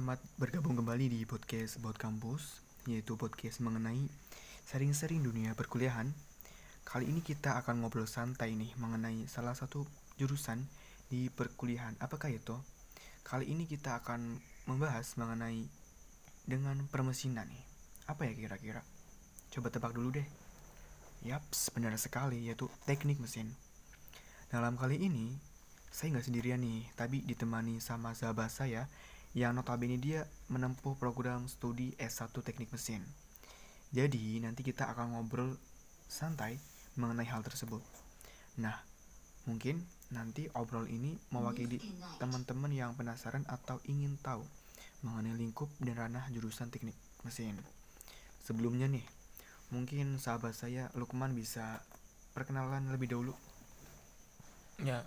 Selamat bergabung kembali di podcast About Kampus, yaitu podcast mengenai sering-sering dunia perkuliahan. Kali ini kita akan ngobrol santai nih mengenai salah satu jurusan di perkuliahan. Apakah itu? Kali ini kita akan membahas mengenai dengan permesinan nih. Apa ya kira-kira? Coba tebak dulu deh. Yaps, benar sekali, yaitu teknik mesin. Dalam kali ini, saya nggak sendirian nih, tapi ditemani sama sahabat saya yang notabene dia menempuh program studi S1 Teknik Mesin. Jadi, nanti kita akan ngobrol santai mengenai hal tersebut. Nah, mungkin nanti obrol ini mewakili teman-teman yang penasaran atau ingin tahu mengenai lingkup dan ranah jurusan teknik mesin. Sebelumnya nih, mungkin sahabat saya Lukman bisa perkenalan lebih dahulu. Ya,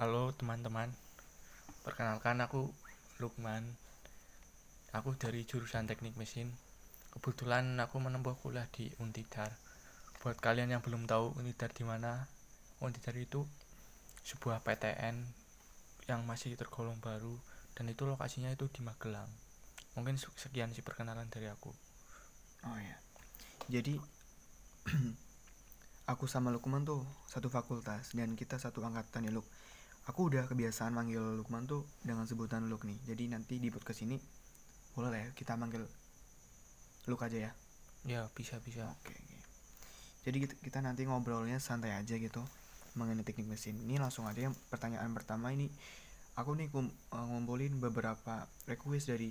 halo teman-teman. Perkenalkan aku Lukman. Aku dari jurusan Teknik Mesin. Kebetulan aku menempuh kuliah di Untidar. Buat kalian yang belum tahu Untidar di mana, Untidar itu sebuah PTN yang masih tergolong baru dan itu lokasinya itu di Magelang. Mungkin sekian sih perkenalan dari aku. Oh ya. Jadi aku sama Lukman tuh satu fakultas dan kita satu angkatan ya Luk aku udah kebiasaan manggil Lukman tuh dengan sebutan Luk nih. Jadi nanti di podcast ini boleh lah ya kita manggil Luk aja ya? Ya bisa bisa. Oke, oke. jadi kita, kita nanti ngobrolnya santai aja gitu mengenai teknik mesin. Ini langsung aja yang pertanyaan pertama ini. Aku nih kum, uh, ngumpulin beberapa request dari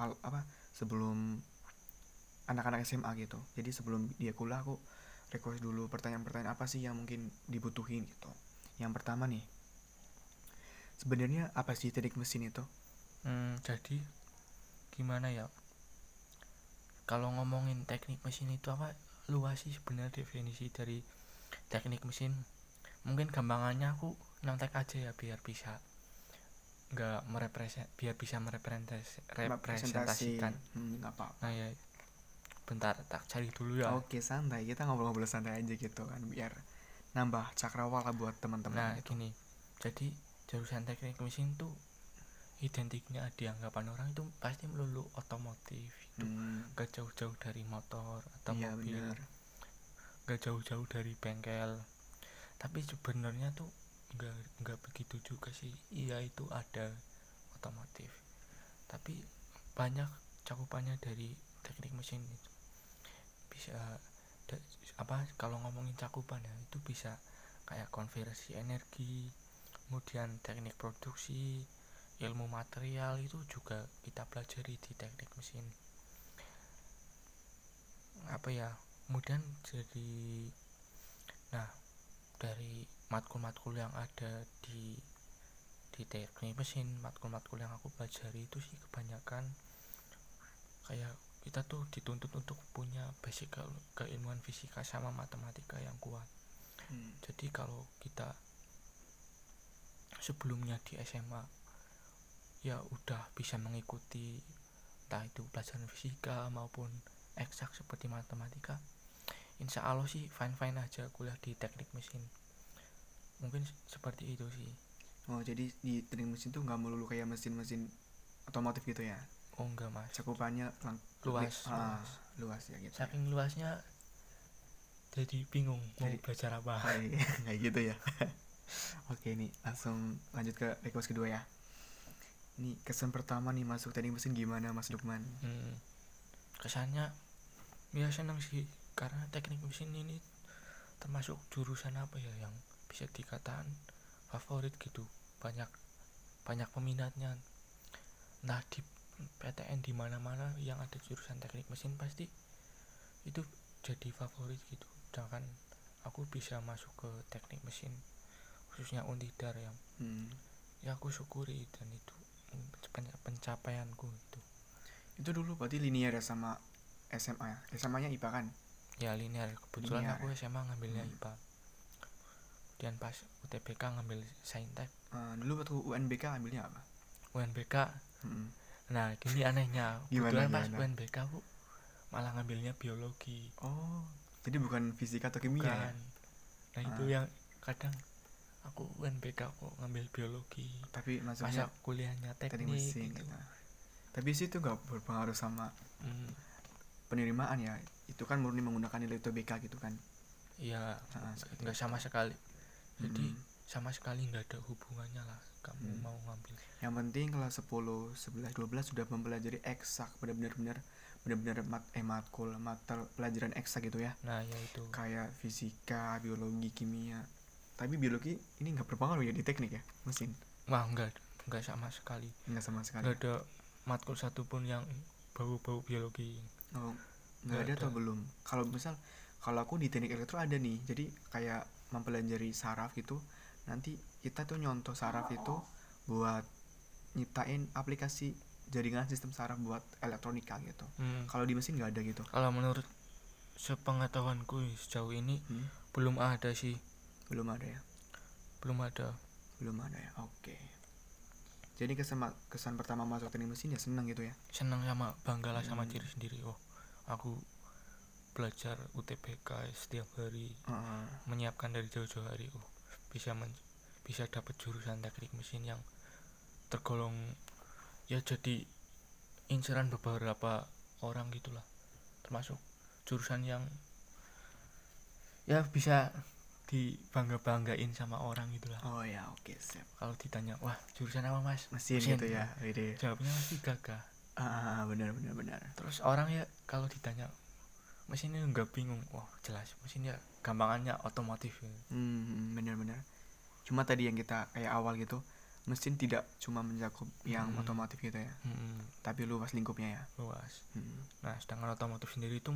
al, apa sebelum anak-anak SMA gitu. Jadi sebelum dia kuliah aku request dulu pertanyaan-pertanyaan apa sih yang mungkin dibutuhin gitu. Yang pertama nih sebenarnya apa sih teknik mesin itu? Hmm, jadi gimana ya? Kalau ngomongin teknik mesin itu apa luas sih sebenarnya definisi dari teknik mesin. Mungkin gampangannya aku nontek aja ya biar bisa nggak merepresent biar bisa merepresentasikan hmm, apa, nah ya bentar tak cari dulu ya. Oke santai. Kita ngobrol-ngobrol santai aja gitu kan biar nambah cakrawala buat teman-teman nah gitu. gini. Jadi jurusan teknik mesin tuh identiknya dianggapan orang itu pasti melulu otomotif itu hmm. gak jauh-jauh dari motor atau iya, mobil. bener. gak jauh-jauh dari bengkel. Tapi sebenarnya tuh nggak nggak begitu juga sih. Iya itu ada otomotif. Tapi banyak cakupannya dari teknik mesin itu. Bisa da, apa kalau ngomongin cakupan ya itu bisa kayak konversi energi kemudian teknik produksi ilmu material itu juga kita pelajari di teknik mesin apa ya kemudian jadi nah dari matkul-matkul yang ada di di teknik mesin matkul-matkul yang aku pelajari itu sih kebanyakan kayak kita tuh dituntut untuk punya basic ke keilmuan fisika sama matematika yang kuat hmm. jadi kalau kita sebelumnya di SMA ya udah bisa mengikuti entah itu pelajaran fisika maupun eksak seperti matematika. Insya Allah sih fine fine aja kuliah di teknik mesin. Mungkin seperti itu sih. Oh jadi di teknik mesin tuh nggak melulu kayak mesin-mesin otomotif gitu ya? Oh enggak mas. Cakupannya lang- luas, ah, luas. luas ya gitu saking luasnya jadi bingung mau jadi, belajar apa. Kayak gitu ya Oke nih langsung lanjut ke request kedua ya. Ini kesan pertama nih masuk teknik mesin gimana Mas Lukman? Hmm, kesannya ya senang sih. Karena teknik mesin ini termasuk jurusan apa ya yang bisa dikatakan favorit gitu. Banyak banyak peminatnya. Nah di PTN di mana mana yang ada jurusan teknik mesin pasti itu jadi favorit gitu. Sedangkan aku bisa masuk ke teknik mesin khususnya Untidar yang hmm. ya aku syukuri dan itu pencapaianku itu itu dulu berarti linear ya sama SMA ya SMA nya IPA kan ya linear kebetulan linear, aku SMA ngambilnya hmm. IPA dan pas UTBK ngambil saintek uh, dulu waktu UNBK ngambilnya apa UNBK hmm. nah gini anehnya kebetulan pas UNBK aku malah ngambilnya biologi oh jadi bukan fisika atau kimia ya? bukan. ya nah uh. itu ah. yang kadang aku UNBK kok ngambil biologi. Tapi masuknya masa kuliahnya teknik, teknik mesin, gitu. tapi sih itu gak berpengaruh sama hmm, penerimaan ya. Itu kan murni menggunakan nilai UTBK gitu kan. Iya Nah, nggak sama sekali. Jadi Mm. sama sekali nggak ada hubungannya lah. Kamu Hmm. mau ngambil. Yang penting kelas 10 11 12 sudah mempelajari eksak benar-benar benar benar-benar mat eh matkul mata pelajaran eksak gitu ya. Nah ya itu. Kayak fisika biologi kimia tapi biologi ini nggak berpengaruh ya di teknik ya mesin? Wah nggak nggak sama sekali. Nggak sama sekali. Nggak ada matkul satupun yang bau-bau biologi. Oh, nggak Nggak ada atau ada. belum? Kalau misal kalau aku di teknik elektro ada nih. Jadi kayak mempelajari saraf gitu. Nanti kita tuh nyontoh saraf itu buat nyiptain aplikasi jaringan sistem saraf buat elektronika gitu. Hmm, kalau di mesin nggak ada gitu. Kalau menurut sepengetahuanku sejauh ini Hmm, belum ada sih belum ada ya? Belum ada. Belum ada ya? Oke. Jadi kesan kesan pertama masuk teknik mesin ya seneng gitu ya? Senang sama bangga lah sama Hmm. diri sendiri. Oh aku belajar UTBK setiap hari. Heeh. menyiapkan dari jauh-jauh hari. Oh bisa men bisa dapat jurusan teknik mesin yang tergolong ya jadi inceran beberapa orang gitulah. Termasuk jurusan yang ya bisa dibangga banggain sama orang gitulah oh ya oke siap kalau ditanya wah jurusan apa mas? Mesin, Mesin. gitu ya Wede. jawabnya pasti gagah. Ah benar benar benar. Terus orang ya kalau ditanya mesinnya nggak bingung? Wah jelas mesinnya gampangannya otomotif ya. hmm benar benar. Cuma tadi yang kita kayak awal gitu mesin tidak cuma mencakup yang Hmm. otomotif gitu ya. Hmm, tapi luas lingkupnya ya. Luas. Hmm. nah sedangkan otomotif sendiri itu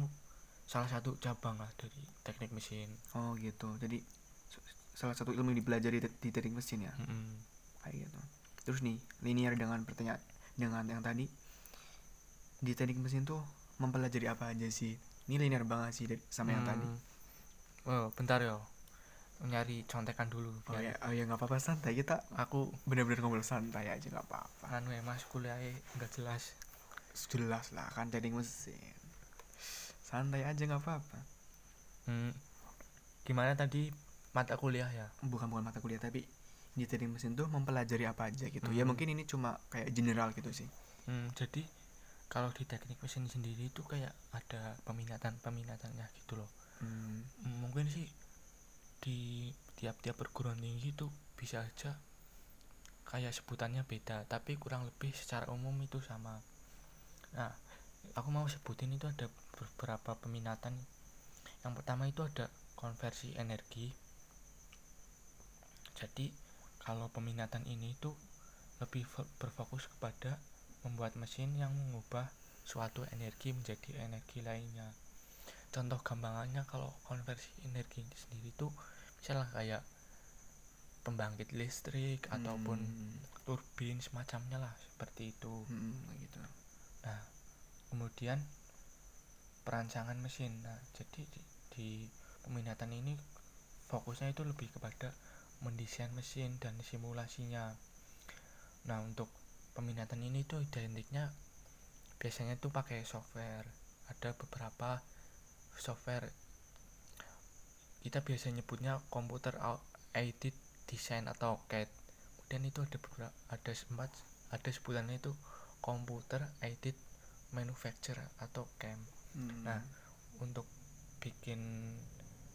salah satu cabang lah dari teknik mesin. Oh gitu. Jadi salah satu ilmu yang dipelajari di, teknik mesin ya? Hmm, kayak gitu terus nih linear dengan pertanyaan dengan yang tadi di teknik mesin tuh mempelajari apa aja sih? Ini linear banget sih dari- sama yang tadi. Hmm. oh bentar ya. Nyari contekan dulu oh ya oh ya nggak apa-apa. Santai. Kita aku bener-bener ngobrol santai aja nggak apa-apa. Anu ya mas kuliahnya nggak jelas. Jelas lah kan teknik mesin santai aja nggak apa-apa. Hmm. gimana tadi mata kuliah ya? Bukan bukan mata kuliah tapi di teknik mesin tuh mempelajari apa aja gitu. Ya Hmm. mungkin ini cuma kayak general gitu sih. Hmm, jadi kalau di teknik mesin sendiri itu kayak ada peminatan peminatannya gitu loh. Hmm, mungkin sih di tiap-tiap perguruan tinggi itu bisa aja kayak sebutannya beda tapi kurang lebih secara umum itu sama. Nah aku mau sebutin itu ada beberapa peminatan. Yang pertama itu ada konversi energi. Jadi kalau peminatan ini itu lebih fo- berfokus kepada membuat mesin yang mengubah suatu energi menjadi energi lainnya. Contoh gampangannya kalau konversi energi ini sendiri itu misalnya kayak pembangkit listrik ataupun hmm, turbin semacamnya lah seperti itu. Hmm, gitu. Nah kemudian perancangan mesin. Nah jadi di, di peminatan ini fokusnya itu lebih kepada mendesain mesin dan simulasinya. Nah untuk peminatan ini tuh identiknya biasanya tuh pakai software. Ada beberapa software. Kita biasa nyebutnya komputer aided design atau CAD kemudian itu ada beberapa ada sempat ada sebutannya itu komputer aided manufacture atau CAM Hmm, Nah, untuk bikin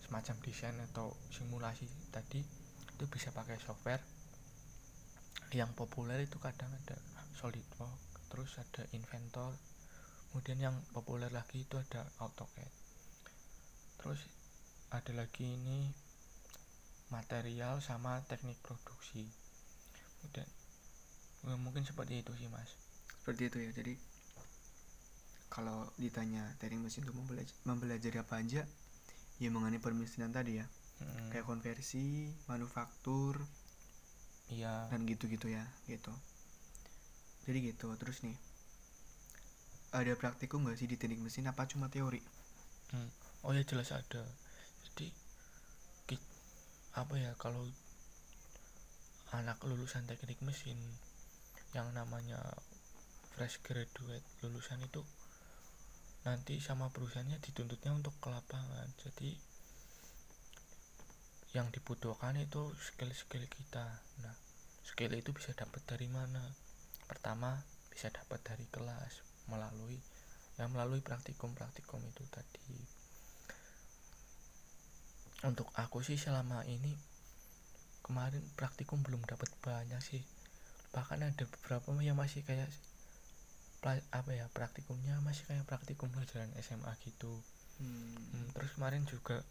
semacam desain atau simulasi tadi itu bisa pakai software. Yang populer itu kadang ada SolidWorks terus ada Inventor. Kemudian yang populer lagi itu ada AutoCAD. Terus ada lagi ini material sama teknik produksi. Kemudian eh, mungkin seperti itu sih mas. Seperti itu ya jadi kalau ditanya teknik mesin itu mempelaj- mempelajari apa aja ya mengenai permesinan tadi ya. Mm, kayak konversi manufaktur iya. dan gitu-gitu ya gitu. Jadi gitu terus nih. Ada praktikum nggak sih di teknik mesin? Apa cuma teori? Oh ya jelas ada. Jadi apa ya kalau anak lulusan teknik mesin yang namanya fresh graduate lulusan itu nanti sama perusahaannya dituntutnya untuk ke lapangan. Jadi yang dibutuhkan itu skill-skill kita. Nah, skill itu bisa dapat dari mana? Pertama, bisa dapat dari kelas melalui ya melalui praktikum-praktikum itu tadi untuk aku sih selama ini kemarin praktikum belum dapat banyak sih bahkan ada beberapa yang masih kayak apa ya praktikumnya masih kayak praktikum pelajaran SMA gitu hmm. Hmm, terus kemarin juga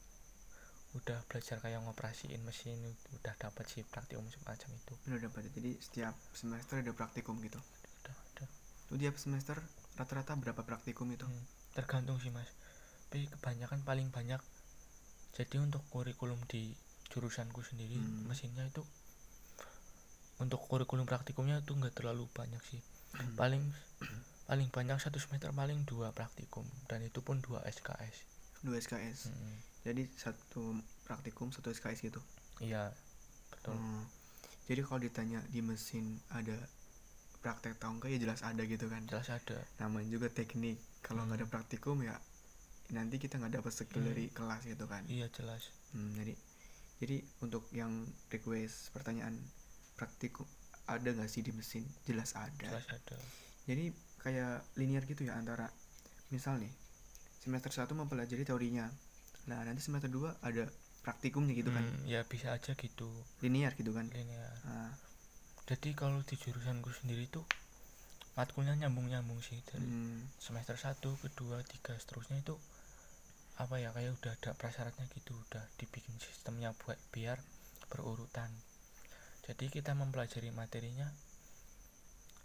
udah belajar kayak ngoperasiin mesin udah dapat sih praktikum semacam itu udah dapat jadi setiap semester ada praktikum gitu udah ada tiap semester rata-rata berapa praktikum itu hmm, tergantung sih mas tapi kebanyakan paling banyak jadi untuk kurikulum di jurusanku sendiri hmm. mesinnya itu untuk kurikulum praktikumnya itu nggak terlalu banyak sih. Paling paling banyak satu semester paling dua praktikum dan itu pun dua SKS dua SKS hmm. jadi satu praktikum satu SKS gitu? Iya betul. Hmm. jadi kalau ditanya di mesin ada praktek enggak ya jelas ada gitu kan? Jelas ada. Namanya juga teknik. Kalau nggak hmm. ada praktikum ya nanti kita nggak dapat skill hmm. dari kelas gitu kan? Iya jelas. Hmm, jadi jadi untuk yang request pertanyaan praktikum ada nggak sih di mesin? Jelas ada. Jelas ada. Jadi kayak linear gitu ya antara misal nih semester satu mempelajari teorinya. Nah nanti semester 2 ada praktikumnya gitu kan? Hmm, ya bisa aja gitu. Linear gitu kan? Linear. Nah, jadi kalau di jurusanku sendiri tuh matkulnya nyambung-nyambung sih. Dari hmm. semester 1, kedua, tiga seterusnya itu apa ya kayak udah ada prasyaratnya gitu. Udah dibikin sistemnya buat biar berurutan jadi kita mempelajari materinya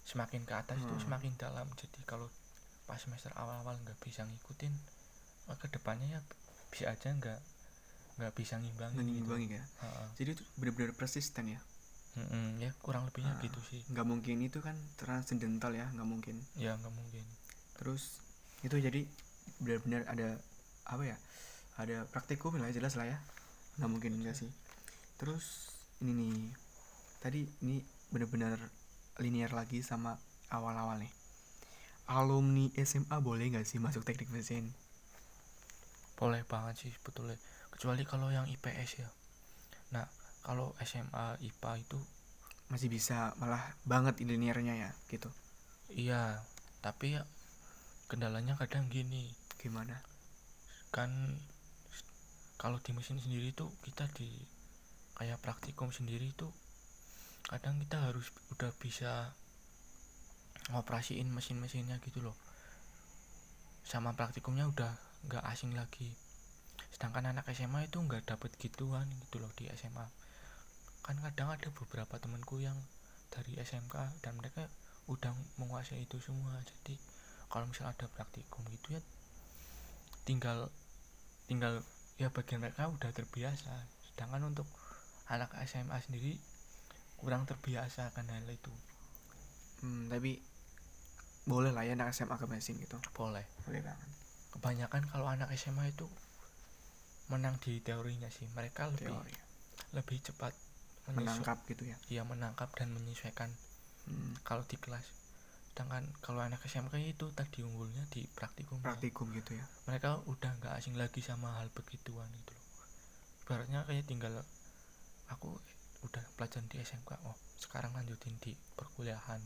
semakin ke atas hmm. itu semakin dalam. Jadi kalau pas semester awal-awal nggak bisa ngikutin ke depannya ya bisa aja nggak nggak bisa ngimbangi gitu. ya? Ha -ha. jadi itu benar-benar persisten ya? Mm-mm, ya kurang lebihnya nah, gitu sih. nggak mungkin itu kan transcendental ya nggak mungkin. Ya nggak mungkin. Terus itu jadi benar-benar ada apa ya ada praktikum lah jelas lah ya. Nggak mungkin enggak sih. Terus ini nih tadi ini benar-benar linear lagi sama awal-awal nih. Alumni SMA boleh nggak sih masuk teknik mesin? Boleh banget sih sebetulnya kecuali kalau yang IPS ya. Nah kalau SMA IPA itu masih bisa malah banget linearnya ya gitu. Iya tapi ya kendalanya kadang gini. Gimana? Kan kalau di mesin sendiri tuh kita di kayak praktikum sendiri tuh kadang kita harus udah bisa ngoperasiin mesin-mesinnya gitu loh. Sama praktikumnya udah nggak asing lagi. Sedangkan anak SMA itu nggak dapet gituan gitu loh di SMA kan kadang ada beberapa temanku yang dari SMK dan mereka udah menguasai itu semua. Jadi kalau misal ada praktikum gitu ya tinggal tinggal ya bagian mereka udah terbiasa. Sedangkan untuk anak SMA sendiri kurang terbiasa akan hal itu. Hmm, tapi boleh lah ya anak SMA ke mesin gitu. Boleh. Boleh banget. Kebanyakan kalau anak SMA itu menang di teorinya sih. Mereka lebih Teori. lebih cepat menangkap gitu ya? Iya menangkap dan menyesuaikan hmm. kalau di kelas. Sedangkan kalau anak SMK itu tadi unggulnya di praktikum. Praktikum gitu ya? Mereka udah nggak asing lagi sama hal begituan itu loh. Ibaratnya kayak tinggal aku udah pelajaran di SMK oh sekarang lanjutin di perkuliahan.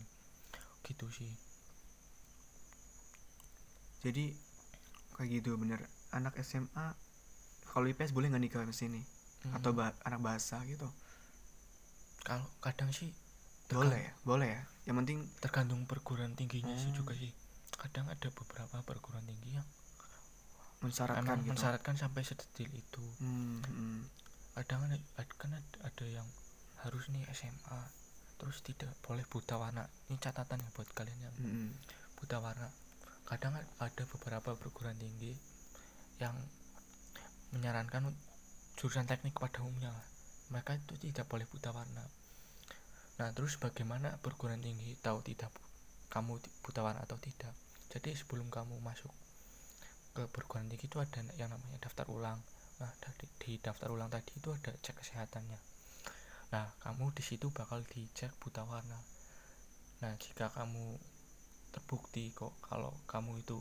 Gitu sih. Jadi kayak gitu bener. Anak SMA kalau IPS boleh nggak nih ke sini? Hmm. atau ba anak bahasa gitu? Kalau kadang sih boleh ya boleh ya. Yang penting tergantung perguruan tingginya hmm. sih juga sih. Kadang ada beberapa perguruan tinggi yang mensyaratkan gitu. mensyaratkan sampai sedetil itu. Hmm, hmm. kadang ada, kan ada yang harus nih SMA terus tidak boleh buta warna. Ini catatan ya buat kalian yang hmm. buta warna. Kadang ada beberapa perguruan tinggi yang menyarankan jurusan teknik pada umumnya. Mereka itu tidak boleh buta warna. Nah terus bagaimana perguruan tinggi tahu tidak kamu buta warna atau tidak? Jadi sebelum kamu masuk ke perguruan tinggi itu ada yang namanya daftar ulang. Nah di daftar ulang tadi itu ada cek kesehatannya nah kamu di situ bakal dicek buta warna. Nah jika kamu terbukti kok kalau kamu itu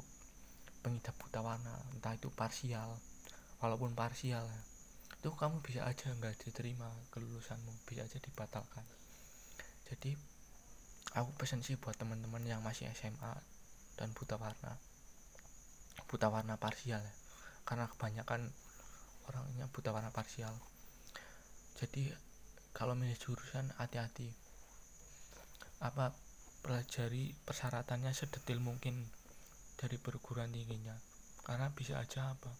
pengidap buta warna entah itu parsial walaupun parsial itu kamu bisa aja nggak diterima kelulusanmu bisa aja dibatalkan. Jadi aku pesen sih buat teman-teman yang masih SMA dan buta warna buta warna parsial ya karena kebanyakan orangnya buta warna parsial. Jadi kalau milih jurusan hati-hati. Apa pelajari persyaratannya sedetil mungkin dari perguruan tingginya. Karena bisa aja apa?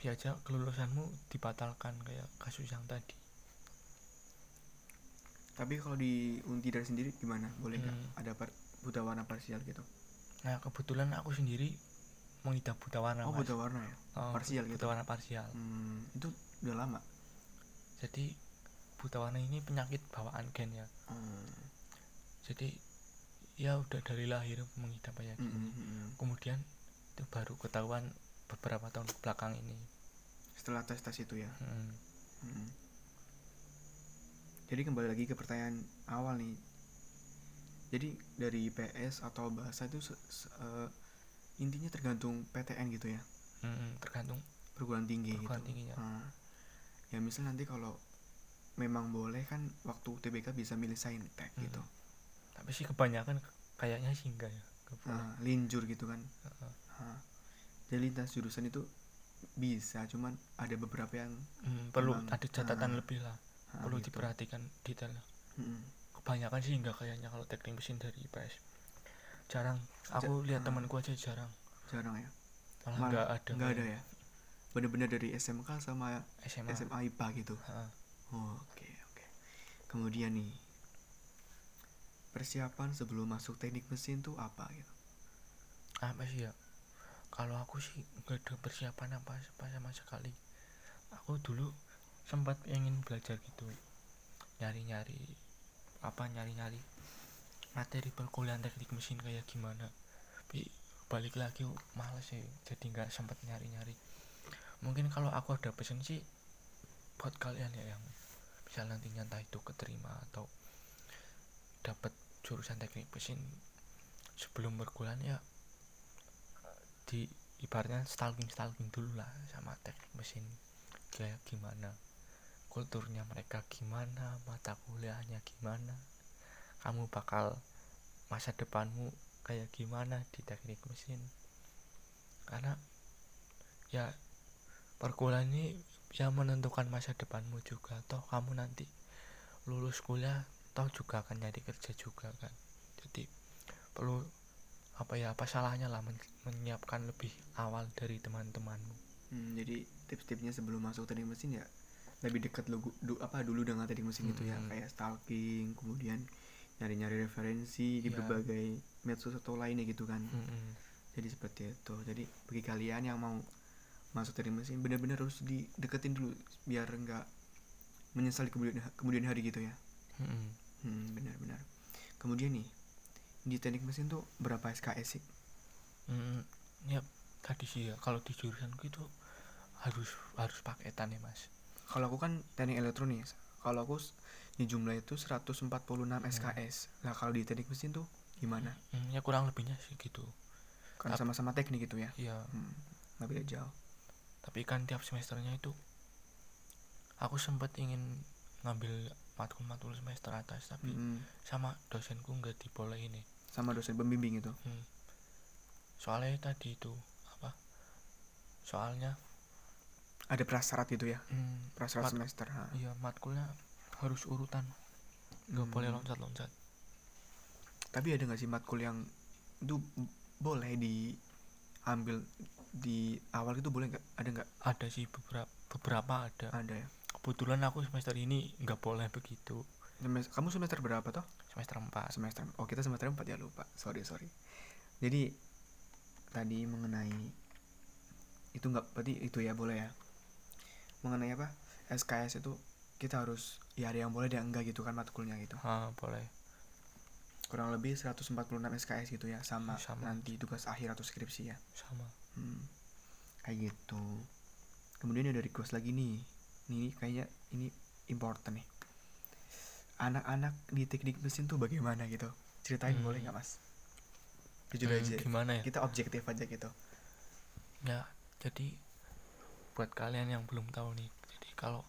Bisa aja kelulusanmu dibatalkan kayak kasus yang tadi. Tapi kalau di Untidar sendiri gimana? Boleh nggak hmm. ada par buta warna parsial gitu? Nah kebetulan aku sendiri mengidap buta warna oh mas. buta warna ya? Oh, parsial buta gitu? warna parsial. Hmm, itu udah lama? Jadi buta warna ini penyakit bawaan gen ya hmm. jadi ya udah dari lahir mengidap kayak gini mm -hmm. kemudian itu baru ketahuan beberapa tahun belakang ini setelah tes tes itu ya hmm. Hmm. jadi kembali lagi ke pertanyaan awal nih jadi dari IPS atau bahasa itu uh, intinya tergantung PTN gitu ya hmm, tergantung perguruan tinggi perguruan gitu tingginya. Nah, ya misal nanti kalau memang boleh kan waktu TBK bisa milih saintek hmm. gitu. Tapi sih kebanyakan kayaknya sih enggak ya nah, linjur gitu kan. Uh -uh. Nah, jadi lintas jurusan itu bisa cuman ada beberapa yang hmm, perlu memang, ada catatan uh, lebih lah. uh, perlu gitu. diperhatikan detail. Hmm. kebanyakan sih enggak kayaknya kalau teknik mesin dari IPS jarang. Aku lihat uh, temanku aja jarang. Jarang ya? Malah enggak ada enggak ada ya? Bener-bener dari SMK sama SMA, SMA IPA gitu. Uh. Oke oke. Kemudian nih persiapan sebelum masuk teknik mesin tuh apa gitu? Apa sih ya? Kalau aku sih gak ada persiapan apa apa sama sekali. Aku dulu sempat ingin belajar gitu nyari-nyari apa nyari-nyari materi perkuliahan teknik mesin kayak gimana. Tapi balik lagi males sih. Jadi nggak sempat nyari-nyari. Mungkin kalau aku ada pesen sih buat kalian ya yang bisa nantinya entah itu keterima atau dapat jurusan teknik mesin sebelum berkuliah ya di ibaratnya stalking stalking dulu lah sama teknik mesin kayak gimana kulturnya mereka gimana mata kuliahnya gimana kamu bakal masa depanmu kayak gimana di teknik mesin. Karena ya perkuliahan ini bisa menentukan masa depanmu juga toh kamu nanti lulus kuliah toh juga akan nyari kerja juga kan jadi perlu apa ya apa salahnya lah men menyiapkan lebih awal dari teman-temanmu hmm, jadi tips-tipsnya sebelum masuk teknik mesin ya lebih dekat lu du, apa dulu dengan teknik mesin hmm. gitu ya hmm. kayak stalking kemudian nyari-nyari referensi di yeah. berbagai medsos atau lainnya gitu kan hmm. jadi seperti itu jadi bagi kalian yang mau masuk teknik mesin benar-benar harus dideketin dulu biar enggak menyesal kemudian kemudian hari gitu ya. Hmm hmm, benar-benar. Kemudian nih di teknik mesin tuh berapa SKS sih? Hmm, ya tadi sih ya kalau di jurusan itu harus harus paketan ya mas. Kalau aku kan teknik elektronik kalau aku di jumlah itu 146 hmm. SKS nah kalau di teknik mesin tuh gimana? Hmm, ya kurang lebihnya sih gitu. Kan sama-sama teknik itu ya? Iya. Hmm, nggak beda jauh tapi kan tiap semesternya itu aku sempat ingin ngambil matkul-matkul semester atas tapi mm. sama dosenku nggak dibolehin nih sama dosen pembimbing itu hmm. soalnya tadi itu apa soalnya ada prasyarat gitu ya hmm, prasyarat mat, semester ha. iya matkulnya harus urutan nggak hmm. boleh loncat-loncat tapi ada nggak sih matkul yang itu boleh diambil di awal itu boleh nggak? Ada nggak? Ada sih beberapa beberapa ada. Ada ya? Kebetulan aku semester ini nggak boleh begitu. Kamu semester berapa toh? Semester 4 semester oh kita semester 4 ya lupa. Sorry sorry. Jadi tadi mengenai itu nggak berarti itu ya boleh ya? Mengenai apa? SKS itu kita harus ya ada yang boleh ada yang enggak gitu kan matkulnya gitu? Ha, boleh. Kurang lebih 146 SKS gitu ya sama, sama. nanti tugas akhir atau skripsi ya? Sama hmm, kayak gitu. Kemudian ada request lagi nih. Ini kayaknya ini important nih. Anak-anak di teknik mesin tuh bagaimana gitu? Ceritain hmm. boleh nggak mas? Jujur hmm, aja. gimana ya? Kita objektif aja gitu. Ya jadi buat kalian yang belum tahu nih jadi kalau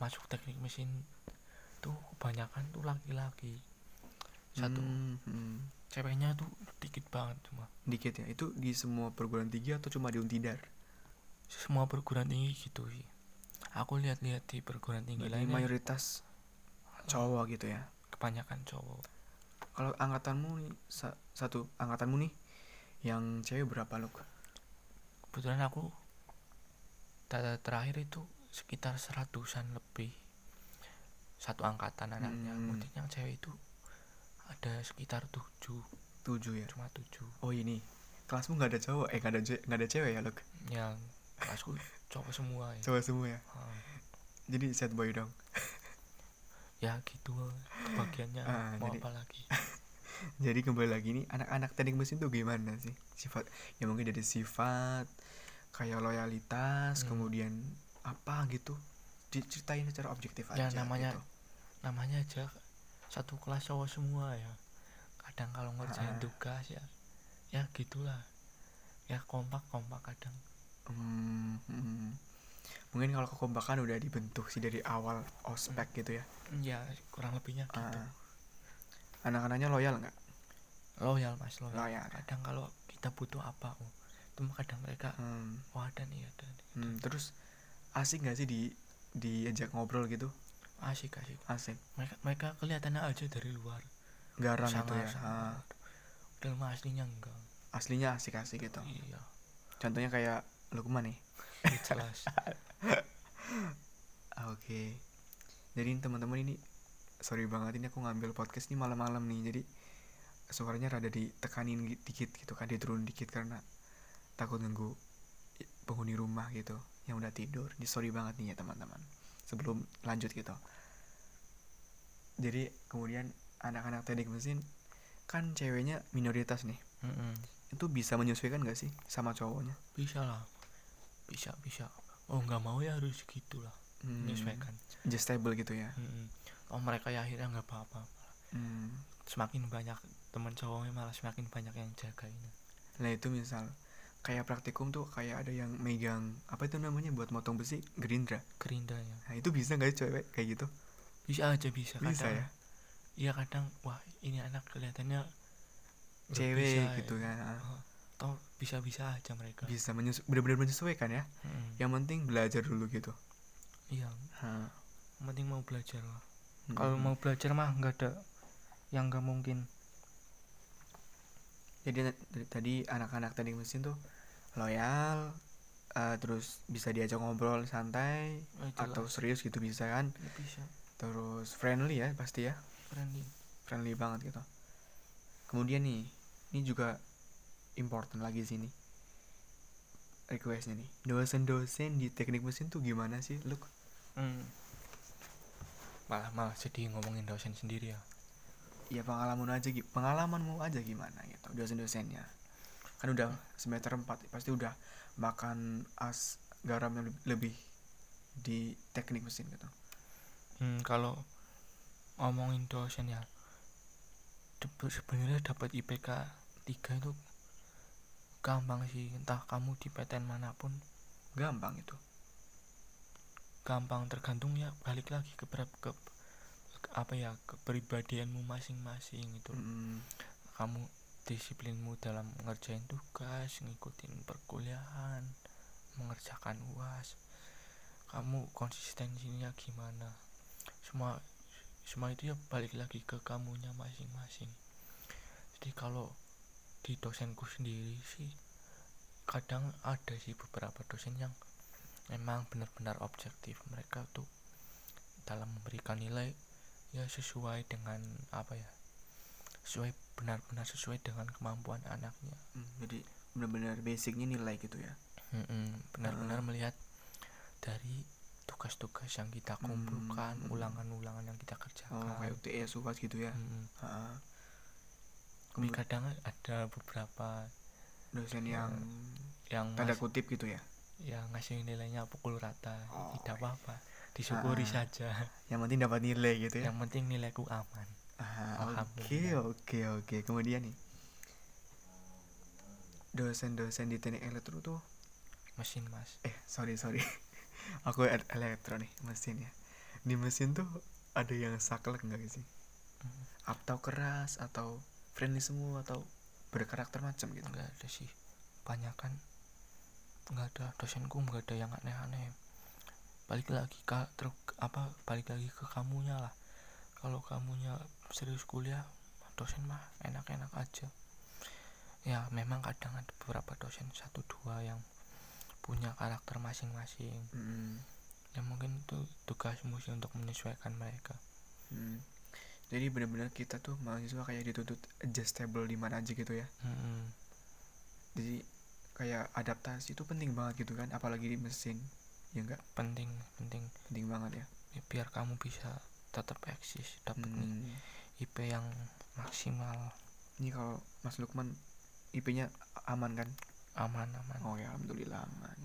masuk teknik mesin tuh kebanyakan tuh laki-laki. Satu. Hmm, hmm. Ceweknya tuh dikit banget cuma. Dikit ya itu di semua perguruan tinggi atau cuma di Untidar? Semua perguruan tinggi gitu sih. Aku lihat-lihat di perguruan tinggi lainnya. mayoritas cowok gitu ya? Kebanyakan cowok. Kalau angkatanmu nih sa- satu angkatanmu nih yang cewek berapa lo kebetulan aku data terakhir itu sekitar seratusan lebih. Satu angkatan anaknya. Hmm. mungkin yang cewek itu ada sekitar tujuh. Tujuh ya? Cuma tujuh. Oh ini. Kelasmu nggak ada cowok? Eh nggak ada nggak ada cewek ya lo yang kelasku cowok semua ya. Cowok semua ya? Ah, jadi sad boy dong. Ya gitu. Kebagiannya Ah, mau jadi- apa lagi? Jadi kembali lagi nih anak-anak teknik mesin tuh gimana sih? Sifat ya mungkin dari sifat kayak loyalitas Hmm. kemudian apa gitu? Diceritain secara objektif Ya, aja namanya- gitu. namanya aja satu kelas cowok semua ya. Kadang kalau ngerjain Ah. tugas ya ya gitulah. Ya kompak kompak kadang. Hmm, hmm. mungkin kalau kekompakan udah dibentuk sih dari awal ospek gitu ya? Ya kurang lebihnya gitu. Ah. anak-anaknya loyal nggak? Loyal mas loyal. Loyal. Ya? kadang kalau kita butuh apa oh itu kadang mereka Hmm, wah ada nih ada nih. Hmm, terus asik nggak sih di diajak ngobrol gitu asik asik. Asik. Mereka mereka kelihatannya aja dari luar. Garang sangar ya? Ah, sangar mah aslinya enggak. Aslinya asik-asik gitu. Iya. Contohnya kayak Lukman nih? Ya jelas. Oke. Jadi teman-teman ini sorry banget ini aku ngambil podcast ini malam-malam nih. Jadi suaranya rada ditekanin dikit gitu kan, diturun dikit karena takut ganggu i- penghuni rumah gitu yang udah tidur. Jadi sorry banget nih ya teman-teman. Sebelum lanjut gitu. Jadi kemudian anak-anak teknik mesin kan ceweknya minoritas nih. Mm-mm. Itu bisa menyesuaikan gak sih sama cowoknya? bisa lah bisa bisa oh nggak mau ya harus gitulah Hmm, menyesuaikan Adjustable gitu ya. Mm-mm. oh mereka ya akhirnya nggak apa-apa Hmm. semakin banyak teman cowoknya malah semakin banyak yang jagain Nah itu misal kayak praktikum tuh kayak ada yang megang apa itu namanya buat motong besi gerindra. gerindanya Nah itu bisa nggak sih cewek kayak gitu? bisa aja bisa Bisa kadang ya. iya kadang wah ini anak kelihatannya Cewek bisa gitu ya. kan. Oh, bisa-bisa aja mereka Bisa menyesu benar-benar menyesuaikan ya. Mm-mm. Yang penting belajar dulu gitu. iya yang penting mau belajar lah Mm-mm. kalau mau belajar mah nggak ada yang nggak mungkin jadi tadi anak-anak teknik mesin tuh loyal, eh, terus bisa diajak ngobrol santai Oh, itu atau serius gitu bisa kan. Ya, bisa Terus friendly ya pasti ya. friendly friendly banget gitu. Kemudian nih, ini juga important lagi sih nih. Requestnya nih, dosen-dosen di teknik mesin tuh gimana sih, Luk? Hmm. malah malah jadi ngomongin dosen sendiri ya Ya pengalaman aja, pengalamanmu aja gimana gitu, dosen-dosennya. Kan udah semester 4, pasti udah makan as garam yang leb- lebih di teknik mesin gitu. hmm, kalau ngomongin dosen ya sebenarnya dapat IPK 3 itu gampang sih entah kamu di PTN mana pun Gampang itu. gampang tergantung ya balik lagi ke, ke apa ya kepribadianmu masing-masing itu Mm, kamu disiplinmu dalam ngerjain tugas ngikutin perkuliahan mengerjakan uas. Kamu konsistensinya gimana? Semua semua itu ya balik lagi ke kamunya masing-masing. Jadi kalau di dosenku sendiri sih kadang ada sih beberapa dosen yang memang benar-benar objektif mereka tuh dalam memberikan nilai ya sesuai dengan apa ya sesuai benar-benar sesuai dengan kemampuan anaknya mm, jadi benar-benar basicnya nilai gitu ya. Benar-benar Ah. melihat dari tugas-tugas yang kita Hmm, kumpulkan hmm. ulangan-ulangan yang kita Oh, kerjakan kayak UTS, UAS gitu ya. Ha. Tapi Kemu- kadang ada beberapa dosen Ya, yang yang tanda kutip gitu ya yang ngasih nilainya pukul rata Oh, tidak apa-apa disyukuri Ah. saja. yang penting dapat nilai gitu ya. Yang penting nilaiku aman. Ah, oke oke oke. Kemudian nih dosen-dosen di teknik elektro tuh? Mesin mas. Eh sorry sorry. Aku el- elektro nih mesin ya. Di mesin tuh ada yang saklek nggak sih? Atau keras atau friendly semua atau berkarakter macam gitu? Nggak ada sih. Banyak kan. Nggak ada. Dosenku nggak ada yang aneh-aneh balik lagi ke terus apa balik lagi ke kamunya lah kalau kamunya serius kuliah dosen mah enak-enak aja ya memang kadang ada beberapa dosen satu dua yang punya karakter masing-masing Mm-mm. ya mungkin itu tugasmu sih untuk menyesuaikan mereka Mm. jadi benar-benar kita tuh mahasiswa kayak dituntut adjustable di mana aja gitu ya Mm-mm. jadi kayak adaptasi itu penting banget gitu kan apalagi di mesin ya enggak penting penting. Penting banget ya. Ya, biar kamu bisa tetap eksis dapat nih Hmm. IP yang maksimal. Ini kalau Mas Lukman IP-nya aman kan? Aman aman. Oh ya alhamdulillah aman.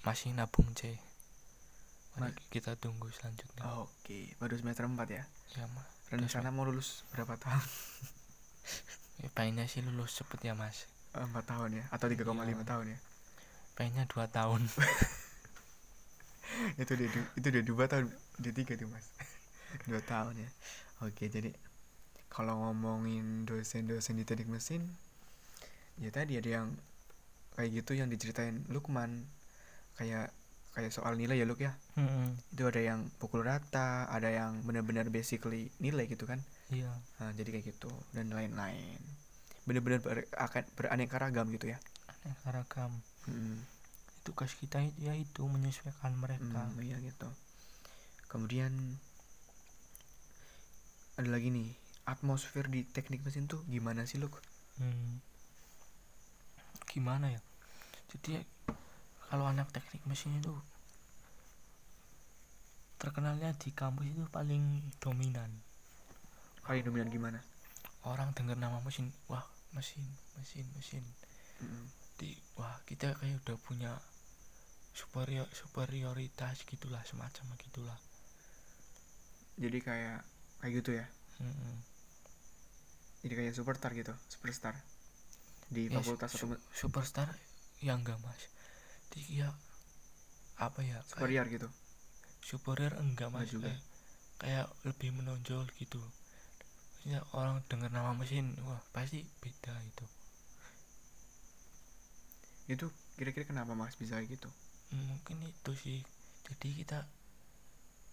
Masih nabung C Ma- Mari kita tunggu selanjutnya. Oke baru semester 4 ya? Ya mah rencana mau lulus berapa tahun? Ya, pengennya sih lulus cepet ya mas. Empat tahun ya? Atau 3,5 Iya. tahun ya pengennya dua tahun. Itu dia itu dia dua tahun dia tiga tuh mas. Dua tahun ya. Oke jadi kalau ngomongin dosen-dosen di teknik mesin ya tadi ada yang kayak gitu yang diceritain Lukman. Kayak kayak soal nilai ya Luk ya? Mm-mm. itu ada yang pukul rata ada yang benar-benar basically nilai gitu kan? Iya. Nah, jadi kayak gitu dan lain-lain. Benar-benar ber, akan beraneka ragam gitu ya? Aneka ragam Mm, tugas kita itu ya itu menyesuaikan mereka. Mm, iya gitu. Kemudian ada lagi nih atmosfer di teknik mesin tuh gimana sih Luk? Hmm. gimana ya? Jadi kalau anak teknik mesin itu terkenalnya di kampus itu paling dominan. Paling dominan gimana? Orang dengar nama mesin wah mesin mesin mesin. Mm, di wah kita kayak udah punya superior superioritas gitulah semacam gitulah. Jadi kayak kayak gitu ya? Mm-mm. jadi kayak superstar gitu superstar. Di Ya, fakultas su- atau superstar ya enggak mas. Jadi ya apa ya kayak superior gitu? Superior enggak Enggak mas. juga. kayak, kayak lebih menonjol gitu. Ya orang dengar nama mesin wah pasti beda itu itu kira-kira kenapa mas bisa kayak gitu? Mungkin itu sih. Jadi kita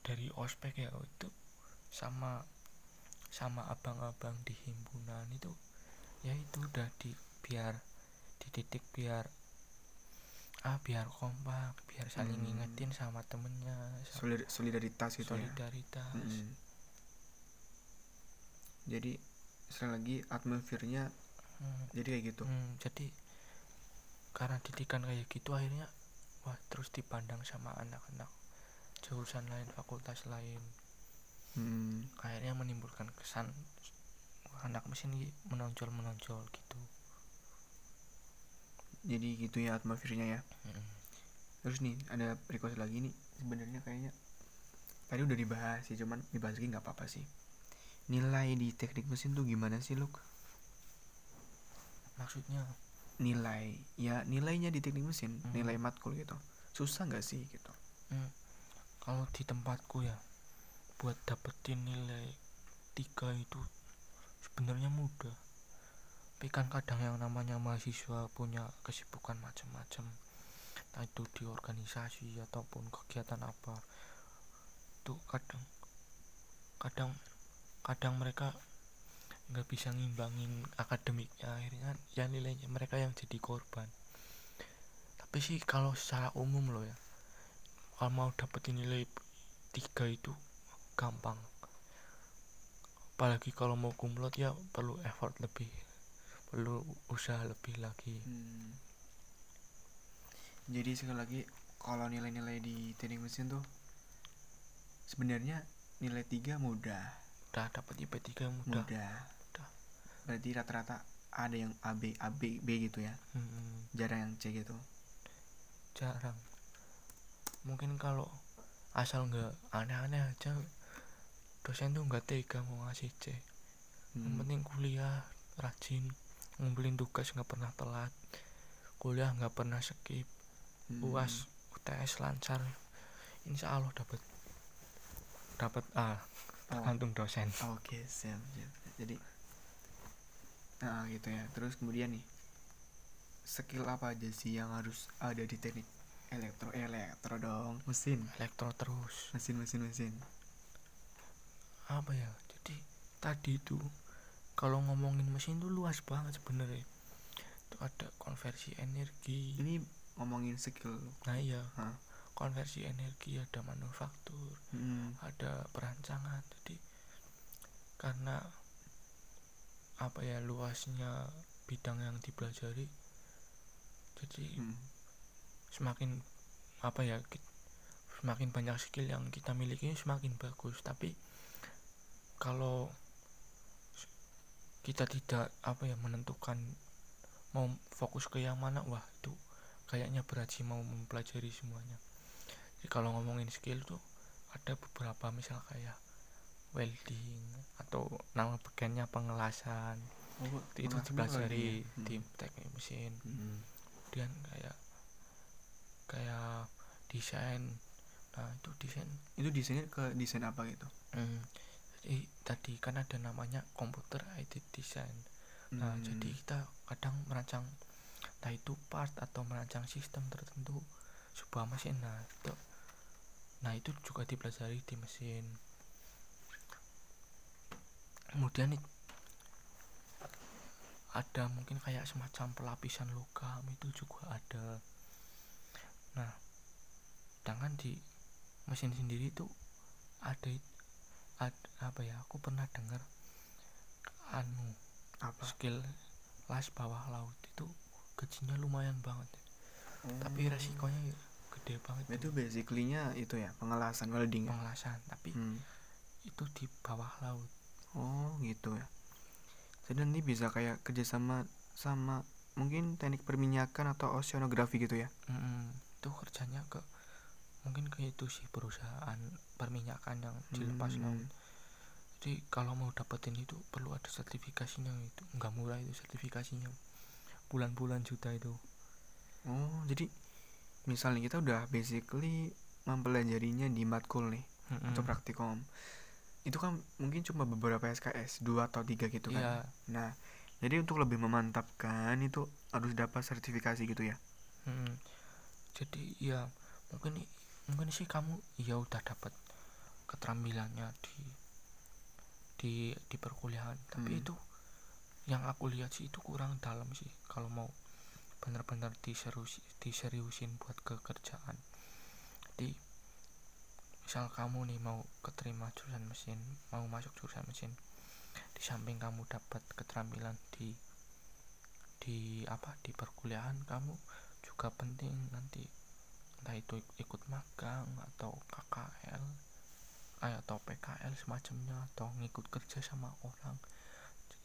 dari ospek ya itu sama sama abang-abang di himpunan itu ya itu udah di biar dididik biar ah biar kompak biar saling Hmm. ngingetin sama temennya Solid- solidaritas gitu ya? solidaritas. Mm-mm. jadi sekali lagi atmosfernya Hmm, jadi kayak gitu? Hmm, jadi karena didikan kayak gitu akhirnya wah terus dipandang sama anak-anak jurusan lain fakultas lain. Hmm, akhirnya menimbulkan kesan wah, anak mesin menonjol menonjol gitu. Jadi gitu ya atmosfernya ya. Mm. terus nih ada request lagi nih sebenarnya kayaknya tadi udah dibahas sih cuman dibahas lagi nggak apa-apa sih. Nilai di teknik mesin tuh gimana sih Luk? maksudnya nilai ya nilainya di teknik mesin Hmm. nilai matkul gitu. Susah nggak sih gitu? Mm, kalau di tempatku ya buat dapetin nilai tiga itu sebenarnya mudah. Tapi kan kadang yang namanya mahasiswa punya kesibukan macam-macam. Entah itu di organisasi ataupun kegiatan apa itu kadang kadang kadang mereka nggak bisa ngimbangin akademiknya akhirnya ya nilainya mereka yang jadi korban. Tapi sih kalau secara umum loh ya kalau mau dapetin nilai tiga itu gampang. Apalagi kalau mau kumlot ya perlu effort lebih perlu usaha lebih lagi. Hmm. jadi sekali lagi kalau nilai-nilai di teknik mesin tuh sebenarnya nilai 3 mudah. Udah dapat IP 3 mudah, mudah. Mudah. Berarti rata-rata ada yang AB AB B gitu ya? Mm-mm. jarang yang C gitu? Jarang. Mungkin kalau asal nggak aneh-aneh aja dosen tuh nggak tega mau ngasih C. Yang Hmm. penting kuliah rajin ngumpulin tugas nggak pernah telat kuliah nggak pernah skip Hmm. uas UTS lancar insya Allah dapat dapat A. Tergantung dosen. Oke okay, siap, siap. Jadi nah gitu ya. Terus kemudian nih skill apa aja sih yang harus ada di teknik elektro elektro dong? Mesin. Elektro terus. Mesin mesin mesin. Apa ya? Jadi tadi itu kalau ngomongin mesin tuh luas banget sebenarnya. Itu ada konversi energi. Ini ngomongin skill. Nah iya. Hah? konversi energi ada manufaktur hmm. ada perancangan. Jadi karena apa ya luasnya bidang yang dipelajari. Jadi hmm. semakin apa ya semakin banyak skill yang kita miliki semakin bagus. Tapi kalau kita tidak apa ya menentukan mau fokus ke yang mana wah itu kayaknya berat sih mau mempelajari semuanya. Jadi kalau ngomongin skill tuh ada beberapa misal kayak welding atau nama bagiannya pengelasan. Oh, itu dipelajari hmm. di teknik mesin. Hmm. kemudian kayak kayak desain. Nah itu desain. Itu desainnya ke desain apa gitu? Hmm. jadi tadi kan ada namanya komputer IT design nah hmm. jadi kita kadang merancang entah itu part atau merancang sistem tertentu sebuah mesin. Nah itu nah itu juga dipelajari di mesin kemudian ada mungkin kayak semacam pelapisan logam itu juga ada nah sedangkan di mesin sendiri itu ada, ada apa ya aku pernah dengar anu apa skill las bawah laut itu gajinya lumayan banget hmm. tapi resikonya gede banget itu basically-nya itu ya pengelasan welding ya? pengelasan tapi hmm. itu di bawah laut oh gitu ya. Jadi nanti bisa kayak kerjasama sama mungkin teknik perminyakan atau oceanografi gitu ya? Hmm, itu kerjanya ke mungkin ke itu sih perusahaan perminyakan yang dilepas hmm. laut jadi kalau mau dapetin itu perlu ada sertifikasinya itu. Nggak murah itu sertifikasinya. Bulan-bulan juta itu. Oh jadi misalnya kita udah basically mempelajarinya di matkul nih mm-hmm. atau praktikum itu kan mungkin cuma beberapa SKS dua atau tiga gitu kan yeah. nah jadi untuk lebih memantapkan itu harus dapat sertifikasi gitu ya hmm. jadi ya mungkin mungkin sih kamu ya udah dapat keterampilannya di di di perkuliahan tapi hmm. itu yang aku lihat sih itu kurang dalam sih kalau mau benar-benar diserius, diseriusin buat kekerjaan jadi misal kamu nih mau keterima jurusan mesin mau masuk jurusan mesin di samping kamu dapat keterampilan di di apa di perkuliahan kamu juga penting nanti. Entah itu ikut magang atau KKL eh, atau PKL semacamnya atau ngikut kerja sama orang.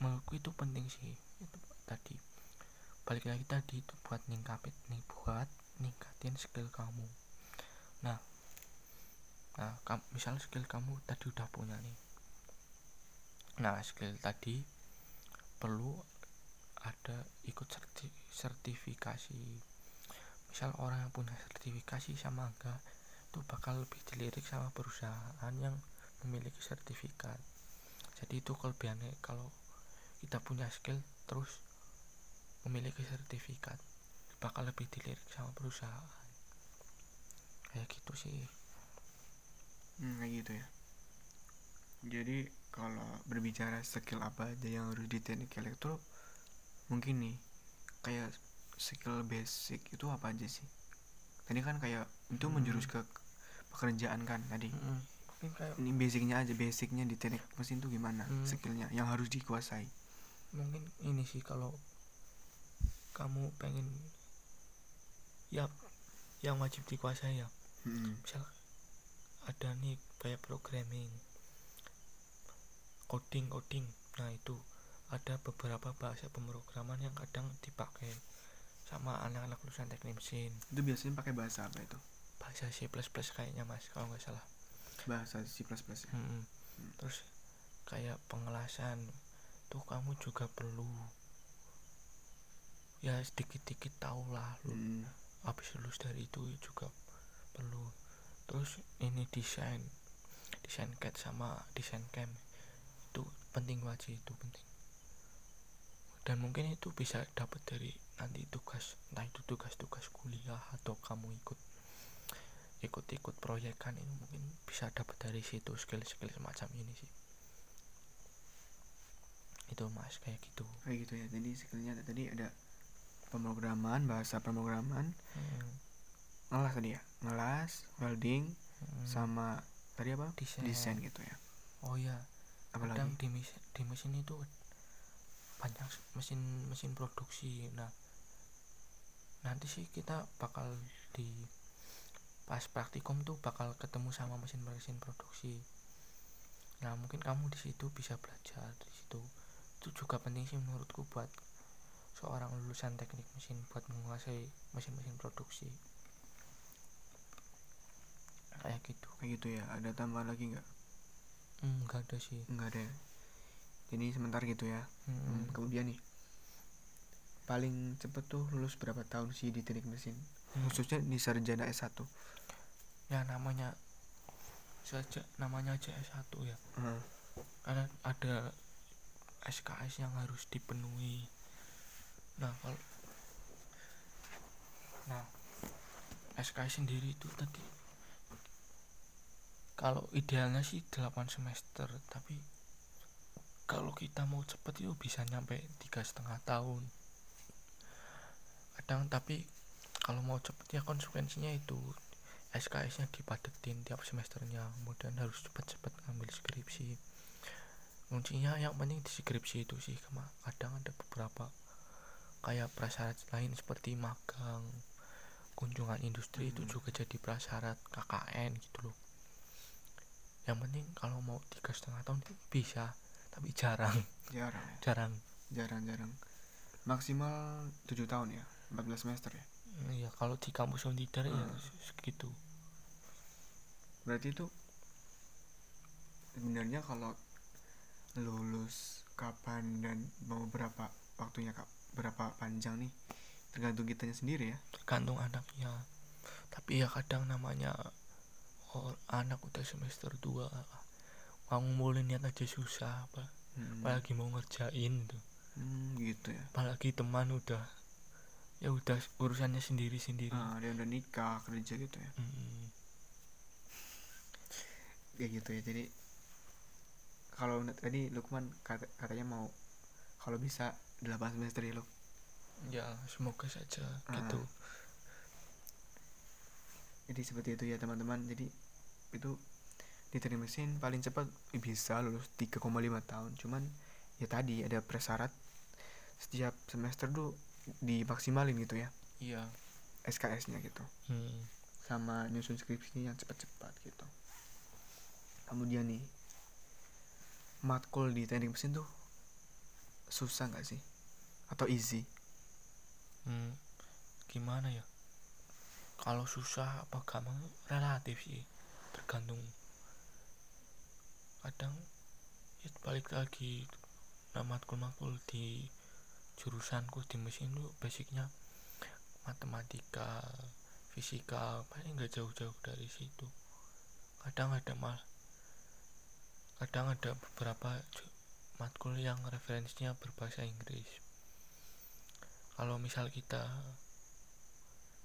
Menurutku itu penting sih itu tadi. Balik lagi tadi itu buat ningkatin nih buat ningkatin skill kamu. Nah nah kam, misal skill kamu tadi udah punya nih. Nah skill tadi perlu ada ikut serti, sertifikasi. Misal orang yang punya sertifikasi sama enggak itu bakal lebih dilirik sama perusahaan yang memiliki sertifikat. Jadi itu kelebihannya kalau kita punya skill terus memiliki sertifikat bakal lebih dilirik sama perusahaan. Kayak gitu sih hmm, kayak gitu ya jadi kalau berbicara skill apa aja yang harus di teknik elektro mungkin nih kayak skill basic itu apa aja sih tadi kan kayak itu hmm. menjurus ke pekerjaan kan tadi hmm. kayak ini basicnya aja basicnya di teknik mesin tuh gimana hmm. skillnya yang harus dikuasai mungkin ini sih kalau kamu pengen ya yang wajib dikuasai ya hmm. misal ada nih kayak programming coding coding. Nah itu ada beberapa bahasa pemrograman yang kadang dipakai sama anak-anak lulusan teknik mesin. Itu biasanya pakai bahasa apa itu? Bahasa C++ kayaknya mas kalau nggak salah. Bahasa C++ ya? Hmm. Hmm. terus kayak pengelasan tuh kamu juga perlu. Ya sedikit-sedikit tahu lah lu. Hmm. habis lulus dari itu juga perlu terus ini desain desain CAD sama desain cam. Itu penting wajib itu penting. Dan mungkin itu bisa dapat dari nanti tugas entah itu tugas-tugas kuliah atau kamu ikut ikut-ikut proyekan ini mungkin bisa dapat dari situ skill-skill semacam ini sih. Itu mas kayak gitu. Kayak gitu ya jadi skillnya tadi ada pemrograman bahasa pemrograman. Hmm. Ngelas tadi ya? Ngelas welding hmm. sama tadi apa? Desain. desain gitu ya. Oh ya kadang di, di mesin itu banyak mesin mesin produksi. Nah nanti sih kita bakal di pas praktikum tuh bakal ketemu sama mesin-mesin produksi. Nah mungkin kamu di situ bisa belajar di situ. Itu juga penting sih menurutku buat seorang lulusan teknik mesin buat menguasai mesin-mesin produksi kayak gitu. Kayak gitu ya. Ada tambahan lagi nggak? Hmm, nggak ada sih. Nggak ada jadi sebentar gitu ya. Hmm. Hmm, kemudian nih. Paling cepet tuh lulus berapa tahun sih di teknik mesin? Hmm. khususnya di sarjana S1 ya namanya saja namanya aja S1 ya. Hmm. karena ada SKS yang harus dipenuhi. Nah kalau nah SKS sendiri itu tadi kalau idealnya sih 8 semester tapi kalau kita mau cepet itu bisa nyampe tiga setengah tahun. Kadang tapi kalau mau cepet ya konsekuensinya itu SKS nya dipadetin tiap semesternya kemudian harus cepet-cepet ngambil skripsi. Kuncinya yang penting di skripsi itu sih kadang ada beberapa kayak prasyarat lain seperti magang kunjungan industri hmm. itu juga jadi prasyarat KKN gitu loh yang penting kalau mau tiga setengah tahun bisa tapi jarang. Jarang ya? jarang. Jarang jarang. Maksimal tujuh tahun ya? 14 semester ya? Iya kalau di kampus Unidar hmm. ya segitu. Berarti itu sebenarnya kalau lulus kapan dan mau berapa waktunya kak? Berapa panjang nih? Tergantung kitanya sendiri ya? Tergantung anaknya. Tapi ya kadang namanya oh, anak udah semester 2 mau mulai niat aja susah apa? Hmm. apalagi mau ngerjain tuh hmm, gitu ya. Apalagi teman udah ya udah urusannya sendiri sendiri ah, dia udah nikah kerja gitu ya. Hmm. kayak gitu ya jadi kalau tadi Lukman kata, katanya mau kalau bisa 8 semester ya lo ya semoga saja ah. gitu jadi seperti itu ya teman-teman. Jadi itu di teknik mesin paling cepat bisa lulus 3,5 tahun. Cuman ya tadi ada persyarat setiap semester tuh dimaksimalin gitu ya. Iya. SKS nya gitu. Hmm. sama nyusun skripsinya yang cepat-cepat gitu. Kemudian nih matkul di teknik mesin tuh susah nggak sih? Atau easy? Hmm, gimana ya? Kalau susah apa gampang? Relatif sih tergantung. Kadang ya balik lagi matkul-matkul di jurusanku di mesin itu basicnya matematika fisika paling nggak jauh-jauh dari situ. Kadang ada mal kadang ada beberapa matkul yang referensinya berbahasa Inggris. Kalau misal kita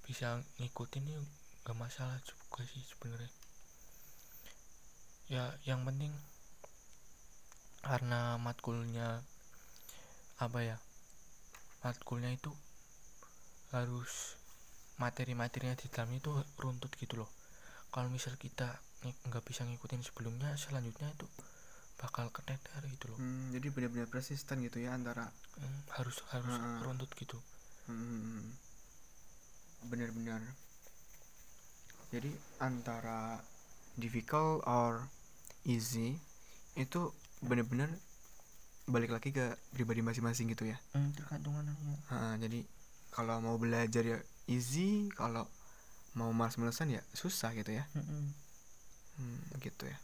bisa ngikutin ya nggak masalah juga sih sebenarnya ya yang penting karena matkulnya apa ya matkulnya itu harus materi-materinya di dalam itu runtut gitu loh. Kalau misal kita nggak bisa ngikutin sebelumnya selanjutnya itu bakal keteter gitu loh. Hmm, jadi benar-benar persisten gitu ya antara hmm, harus harus uh, runtut gitu. Hmm, benar-benar. Jadi antara difficult or easy itu bener-bener balik lagi ke pribadi masing-masing gitu ya. Hmm, tergantung anaknya. Ha, jadi kalau mau belajar ya easy kalau mau malas-malasan ya susah gitu ya. Hmm. Hmm, gitu ya.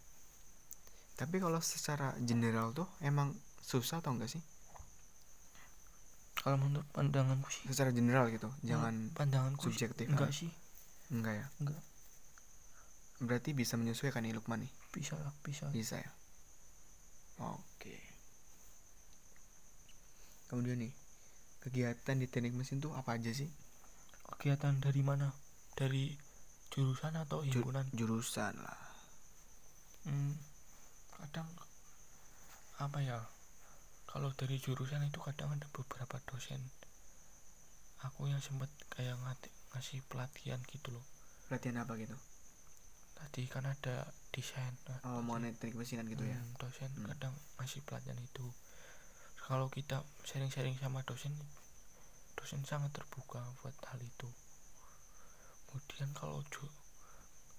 Tapi kalau secara general tuh emang susah atau enggak sih? Kalau menurut pandanganku sih. Secara general gitu jangan pandanganku subjektif enggak sih. Enggak ya? Enggak. Berarti bisa menyesuaikan nih Lukman nih bisa lah bisa. Bisa ya? Oke. Kemudian nih kegiatan di teknik mesin tuh apa aja sih? Kegiatan dari mana? Dari jurusan atau himpunan? jurusan lah. Hmm, kadang apa ya? Kalau dari jurusan itu kadang ada beberapa dosen. Aku yang sempat kayak ngasih pelatihan gitu loh. Pelatihan apa gitu tadi kan ada desain nah, oh teknik mesinan gitu ya? hmm, ya dosen hmm. kadang ngasih pelatihan itu. Kalau kita sharing-sharing sama dosen dosen sangat terbuka buat hal itu. Kemudian kalau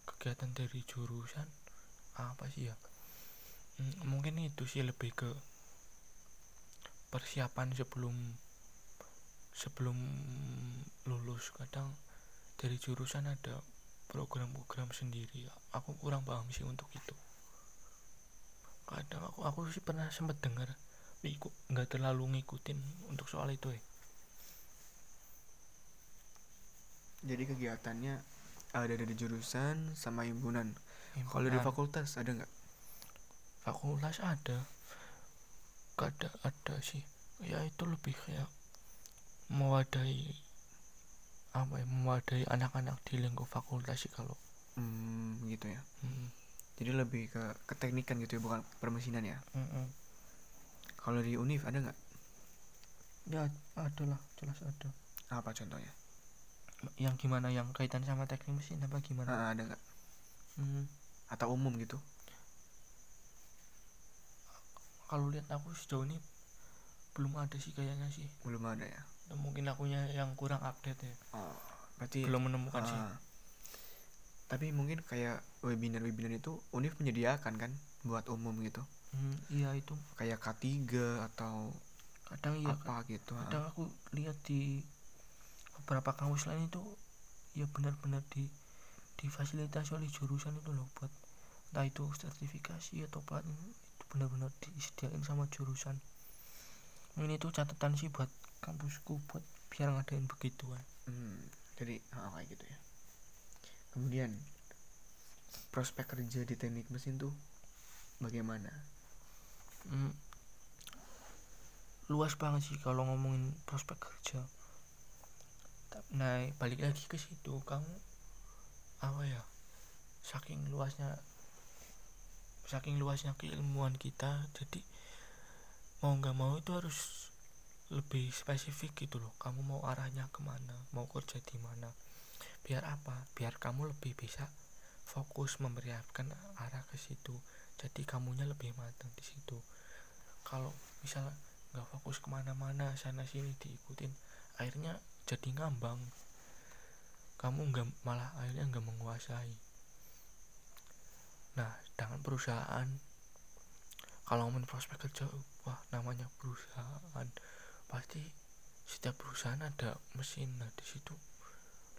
kegiatan dari jurusan apa sih ya? Hmm, mungkin itu sih lebih ke persiapan sebelum sebelum lulus. Kadang dari jurusan ada program-program sendiri. Aku kurang paham sih untuk itu. Kadang aku aku sih pernah sempat dengar ikut nggak terlalu ngikutin untuk soal itu ya jadi kegiatannya ada dari jurusan sama himpunan. Kalau di fakultas ada nggak? Fakultas ada. Ada ada sih. Ya itu lebih kayak mewadahi apa ya mewadahi anak-anak di lingkup fakultas sih kalau. Hmm, gitu ya. Hmm. jadi lebih ke keteknikan gitu ya bukan permesinan ya? Hmm. kalau di univ ada nggak? Ya ada lah jelas ada. Apa contohnya? Yang gimana yang kaitan sama teknik mesin apa gimana? Ah, ada nggak? Hmm. atau umum gitu? Kalau lihat aku sejauh ini belum ada sih kayaknya sih. Belum ada ya mungkin akunya yang kurang update ya. Oh, berarti belum menemukan uh, sih. Ah. tapi mungkin kayak webinar webinar itu univ menyediakan kan buat umum gitu? Hmm, iya itu. Kayak K3 atau kadang iya apa gitu kadang aku lihat di beberapa kampus lain itu ya benar-benar di difasilitasi oleh jurusan itu loh buat entah itu sertifikasi atau pelatihan benar-benar disediain sama jurusan. Ini tuh catatan sih buat kampusku buat biar ngadain begituan. Hmm, jadi oh, kayak gitu ya. Kemudian prospek kerja di teknik mesin tuh bagaimana? Hmm, luas banget sih kalau ngomongin prospek kerja. Nah balik lagi ke situ kamu apa ya saking luasnya saking luasnya keilmuan kita jadi mau nggak mau itu harus lebih spesifik gitu loh. Kamu mau arahnya ke mana? Mau kerja di mana? Biar apa? Biar kamu lebih bisa fokus memperlihatkan arah ke situ. Jadi kamunya lebih matang di situ. Kalau misalnya nggak fokus ke mana-mana sana sini diikutin akhirnya jadi ngambang. Kamu nggak malah akhirnya nggak menguasai. Nah dengan perusahaan kalau ngomongin prospek kerja wah namanya perusahaan pasti setiap perusahaan ada mesin. Nah di situ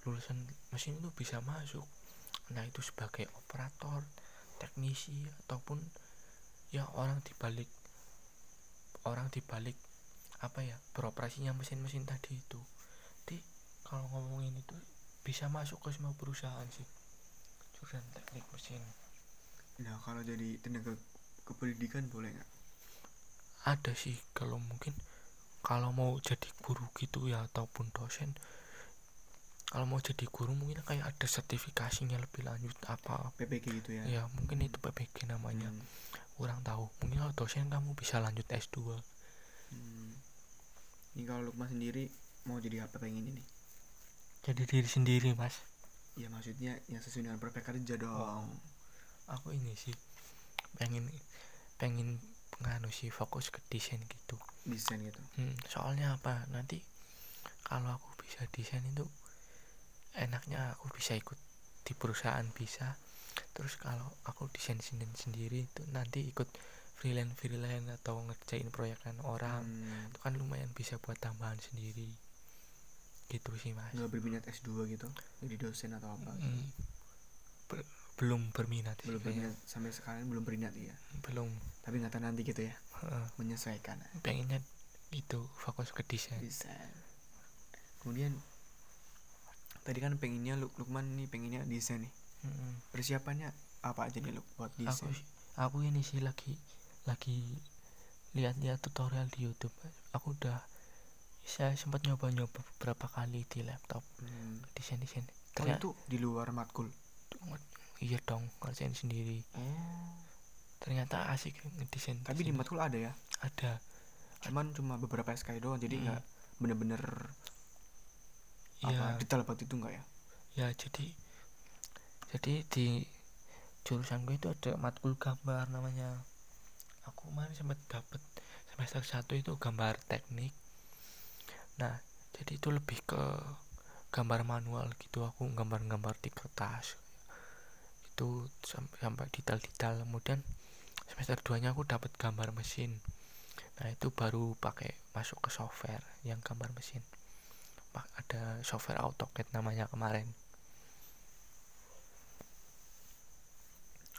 lulusan mesin itu bisa masuk. Nah itu sebagai operator teknisi ataupun ya orang dibalik orang dibalik apa ya beroperasinya mesin-mesin tadi itu. Jadi kalau ngomongin itu bisa masuk ke semua perusahaan sih. Jurusan teknik mesin. Nah kalau jadi tenaga kependidikan boleh nggak? Ada sih kalau mungkin kalau mau jadi guru gitu ya ataupun dosen kalau mau jadi guru mungkin kayak ada sertifikasinya lebih lanjut apa PPG gitu ya? Ya mungkin itu PPG namanya. Hmm. kurang tahu. Mungkin kalau dosen kamu bisa lanjut S2 hmm. ini kalau Lukman sendiri mau jadi apa pengen ini jadi diri sendiri mas. Ya maksudnya yang sesuai dengan prospek kerja dong. Oh. Aku ini sih pengen pengen nganu sih fokus ke desain gitu. Desain gitu. Hmm, soalnya apa? Nanti kalau aku bisa desain itu enaknya aku bisa ikut di perusahaan bisa. Terus kalau aku desain sendiri sendiri itu nanti ikut freelance freelance atau ngerjain proyekan orang hmm. itu kan lumayan bisa buat tambahan sendiri. Gitu sih mas. Nggak berminat S2 gitu jadi dosen atau apa? Hmm belum berminat belum berminat. Sampai sekarang belum berminat ya belum. Tapi nggak tahu nanti gitu ya uh, menyesuaikan. Pengennya itu fokus ke desain. Desain. Kemudian tadi kan pengennya Luk Lukman nih pengennya desain nih. Hmm. persiapannya apa aja nih lu buat aku desain? sih- aku ini sih lagi lagi lihat-lihat tutorial di YouTube aku udah saya sempat nyoba-nyoba beberapa kali di laptop hmm. desain-desain. Kalau ternyata itu di luar matkul iya dong ngerjain sendiri. Oh ternyata asik ngedesain tapi di matkul ada ya? Ada. Cuman cuma beberapa SKI doang jadi Hmm. nggak bener-bener apa iya. detail banget itu enggak ya? Ya jadi jadi di jurusan gue itu ada matkul gambar namanya. Aku kemarin sempat dapet semester 1 itu gambar teknik. Nah jadi itu lebih ke gambar manual gitu aku gambar-gambar di kertas itu sampai, sampai detail-detail kemudian semester 2 nya aku dapat gambar mesin. Nah itu baru pakai masuk ke software yang gambar mesin. Pak, ada software AutoCAD namanya kemarin.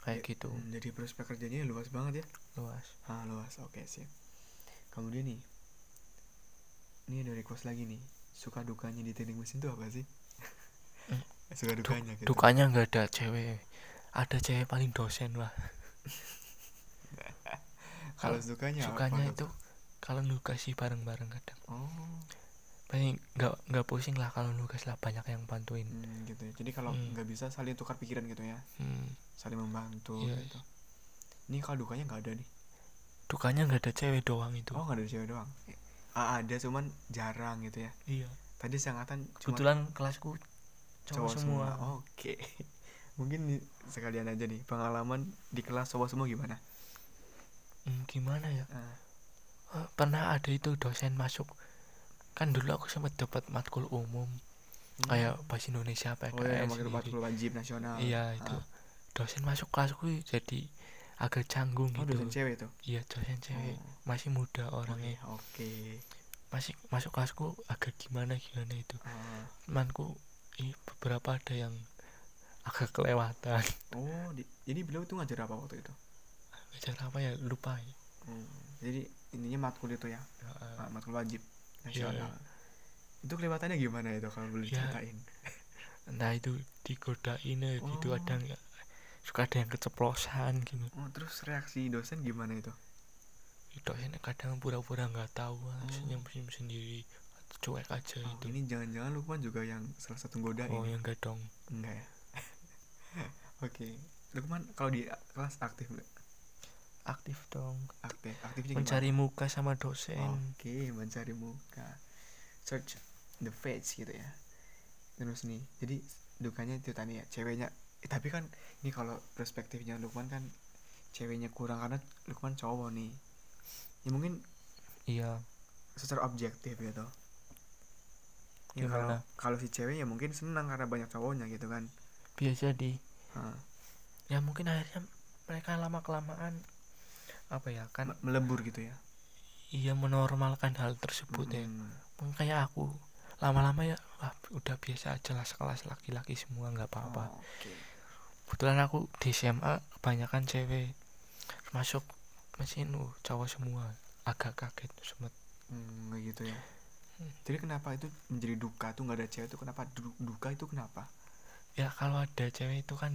Kayak gitu. Hmm, jadi prospek kerjanya luas banget ya? Luas. Ah luas. Oke sip kemudian nih ini ada request lagi nih. Suka dukanya di teknik mesin tuh apa sih? Hmm. suka Du- dukanya gitu. dukanya nggak ada cewek ada cewek paling dosen wah kalau sukanya sukanya apa itu kalau nugas sih bareng-bareng kadang. Oh. Paling nggak nggak pusing lah kalau nugas lah banyak yang bantuin. Hmm, gitu ya. Jadi kalau Hmm. nggak bisa saling tukar pikiran gitu ya. Hmm, saling membantu Iya. gitu. Ini kalau dukanya nggak ada nih. Dukanya nggak ada cewek doang itu. Oh nggak ada cewek doang. Ah, ada cuman jarang gitu ya. Iya. Tadi seangkatan kebetulan kelasku cowok, semua, oke mungkin nih, sekalian aja nih pengalaman di kelas cowok semua gimana Hmm, gimana ya Ah. Eh, pernah ada itu dosen masuk kan dulu aku sempat dapat matkul umum Hmm. kayak bahasa Indonesia PKS oh iya sendiri. matkul wajib nasional iya itu Ah. dosen masuk kelasku jadi agak canggung oh gitu dosen cewek tuh iya dosen cewek Oh. masih muda orangnya oke oke masih masuk kelasku agak gimana gimana itu Ah. temanku ih, beberapa ada yang agak kelewatan. Oh di, jadi beliau tuh ngajar apa waktu itu? Ngajar apa ya? Lupa. Ya Hmm, jadi intinya matkul itu ya? Ah, matkul wajib nasional. Itu kelihatannya gimana itu kalau boleh Ya. ceritain nah itu digodain ya gitu Oh. ada yang suka ada yang keceplosan gitu. Oh, terus reaksi dosen gimana itu? Dosen kadang pura-pura nggak tahu ah, Oh. senyum senyum sendiri cuek aja oh, itu ini jangan-jangan Lukman juga yang salah satu godain? Oh yang enggak dong. Enggak ya oke. Lukman kalau di kelas aktif nggak? Aktif dong. Aktif. Aktifnya mencari muka sama dosen. Oke mencari muka. Search the face gitu ya. Terus nih jadi dukanya itu tadi ya ceweknya. Eh, tapi kan ini kalau perspektifnya Lukman kan ceweknya kurang karena Lukman cowok nih. Ya mungkin iya. secara objektif gitu. Ya kalau Gimana? kalau si cewek ya mungkin senang karena banyak cowoknya gitu kan biasa di Hah, ya mungkin akhirnya mereka lama kelamaan apa ya kan me- melebur gitu ya? Iya menormalkan hal tersebut ya. Mm-mm. Mungkin kayak aku lama-lama ya wah, udah biasa aja lah sekelas laki-laki semua nggak apa-apa. Oh, oke. Kebetulan aku di SMA kebanyakan cewek masuk mesin uh, cowok semua agak kaget sempat Hmm, gitu ya. Hmm. jadi kenapa itu menjadi duka tuh nggak ada cewek itu kenapa? Du- duka itu kenapa ya kalau ada cewek itu kan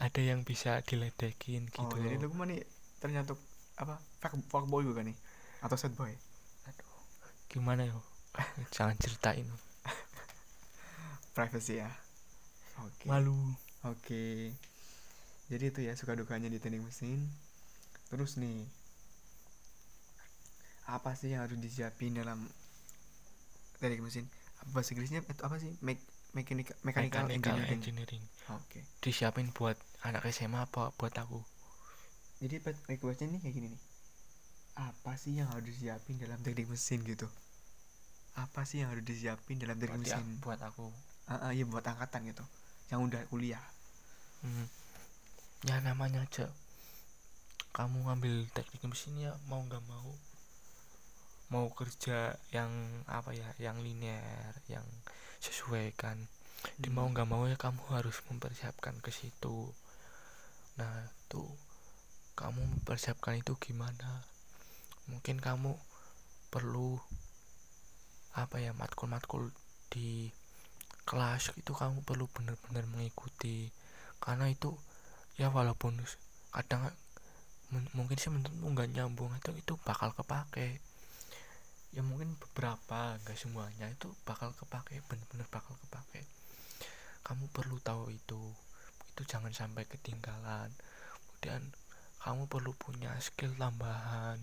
ada yang bisa diledekin gitu. oh jadi. Lukman nih ternyata apa fuck, fuck boy bukan nih atau sad boy? Gimana yo? Jangan ceritain. Privacy ya? Oke. Malu. Oke. Jadi itu ya suka dukanya di teknik mesin. Terus nih apa sih yang harus disiapin dalam teknik mesin? Apa bahasa Inggrisnya itu apa sih? Mek mechanical, mechanical, mechanical engineering. engineering. Oke. Disiapin buat anak SMA apa buat aku? Jadi requestnya nih kayak gini nih. Apa sih yang harus disiapin dalam teknik mesin gitu? Apa sih yang harus disiapin dalam teknik buat, ya, mesin? buat aku. Ah ah, iya buat angkatan gitu. Yang udah kuliah. Hmm. ya namanya aja. Kamu ngambil teknik mesin ya mau nggak mau. Mau kerja yang apa ya yang linear yang sesuai kan di mau Hmm. nggak mau ya kamu harus mempersiapkan ke situ. Nah tuh kamu mempersiapkan itu gimana? Mungkin kamu perlu apa ya matkul-matkul di kelas itu kamu perlu benar-benar mengikuti. Karena itu ya walaupun kadang mungkin sih menurut nggak nyambung itu itu bakal kepake ya mungkin beberapa enggak semuanya itu bakal kepake bener-bener bakal kepake. Kamu perlu tahu itu itu jangan sampai ketinggalan. Kemudian kamu perlu punya skill tambahan.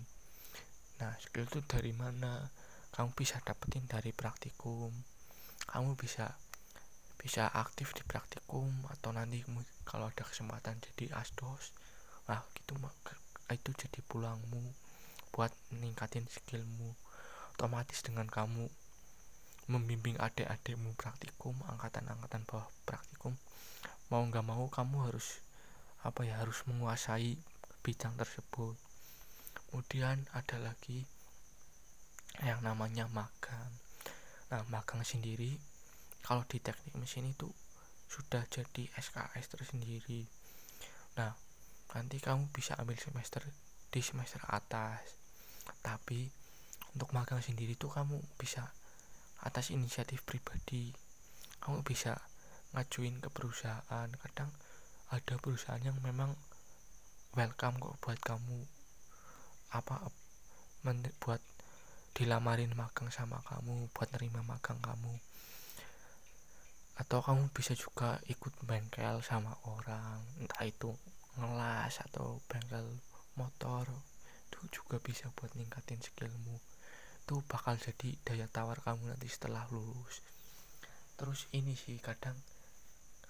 Nah skill itu dari mana? Kamu bisa dapetin dari praktikum. Kamu bisa bisa aktif di praktikum atau nanti kalau ada kesempatan jadi asdos. Nah gitu itu jadi pulangmu buat ningkatin skillmu otomatis dengan kamu membimbing adik-adikmu praktikum angkatan-angkatan bawah praktikum mau nggak mau kamu harus apa ya harus menguasai bidang tersebut. Kemudian ada lagi yang namanya magang. Nah magang sendiri kalau di teknik mesin itu sudah jadi SKS tersendiri. Nah nanti kamu bisa ambil semester di semester atas. Tapi untuk magang sendiri tuh kamu bisa atas inisiatif pribadi. Kamu bisa ngajuin ke perusahaan. Kadang ada perusahaan yang memang welcome kok buat kamu apa buat dilamarin magang sama kamu buat nerima magang kamu. Atau kamu bisa juga ikut bengkel sama orang entah itu ngelas atau bengkel motor itu juga bisa buat ningkatin skillmu itu bakal jadi daya tawar kamu nanti setelah lulus. Terus ini sih kadang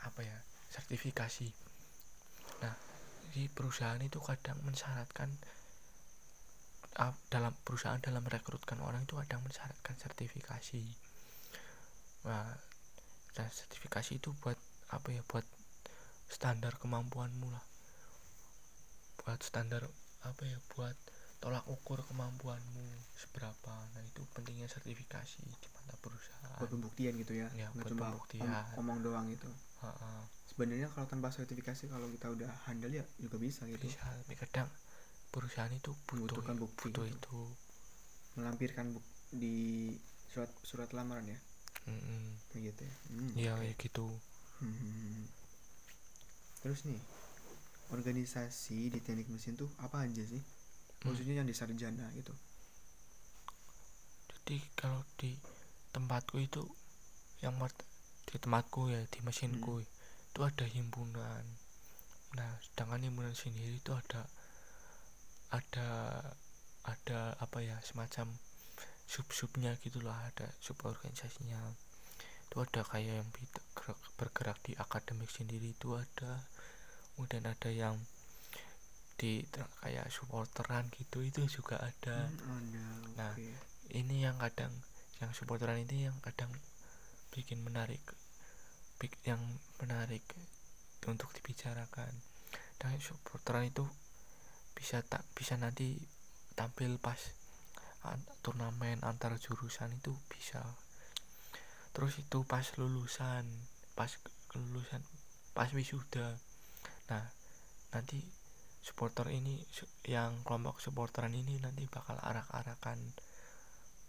apa ya sertifikasi. Nah di perusahaan itu kadang mensyaratkan dalam perusahaan dalam merekrutkan orang itu kadang mensyaratkan sertifikasi. Nah dan sertifikasi itu buat apa ya buat standar kemampuanmu lah. Buat standar apa ya buat tolak ukur kemampuanmu seberapa. Nah itu pentingnya sertifikasi di mata perusahaan buat pembuktian gitu ya, ya nggak cuma pembuktian. om omong doang itu -ha. sebenarnya kalau tanpa sertifikasi kalau kita udah handal ya juga bisa gitu. Bisa tapi kadang perusahaan itu butuh Membutuhkan bukti butuh gitu. itu. Melampirkan buk di surat surat lamaran ya? Mm -mm. kayak gitu ya? Hmm, ya kayak gitu. Hmm. terus nih organisasi di teknik mesin tuh apa aja sih Hmm. maksudnya yang di sarjana gitu. Jadi kalau di tempatku itu yang di tempatku ya di mesinku itu ada himpunan. Nah sedangkan himpunan sendiri itu ada ada ada apa ya semacam sub-subnya gitulah ada sub organisasinya itu ada kayak yang bergerak di akademik sendiri itu ada. Kemudian ada yang di kayak supporteran gitu itu juga ada. Hmm, ada Nah, oke ini yang kadang yang supporteran ini yang kadang bikin menarik bik- yang menarik untuk dibicarakan. Dan supporteran itu bisa tak bisa nanti tampil pas an- turnamen antar jurusan itu bisa. Terus itu pas lulusan pas kelulusan pas wisuda. Nah nanti supporter ini yang kelompok supporteran ini nanti bakal arak-arakan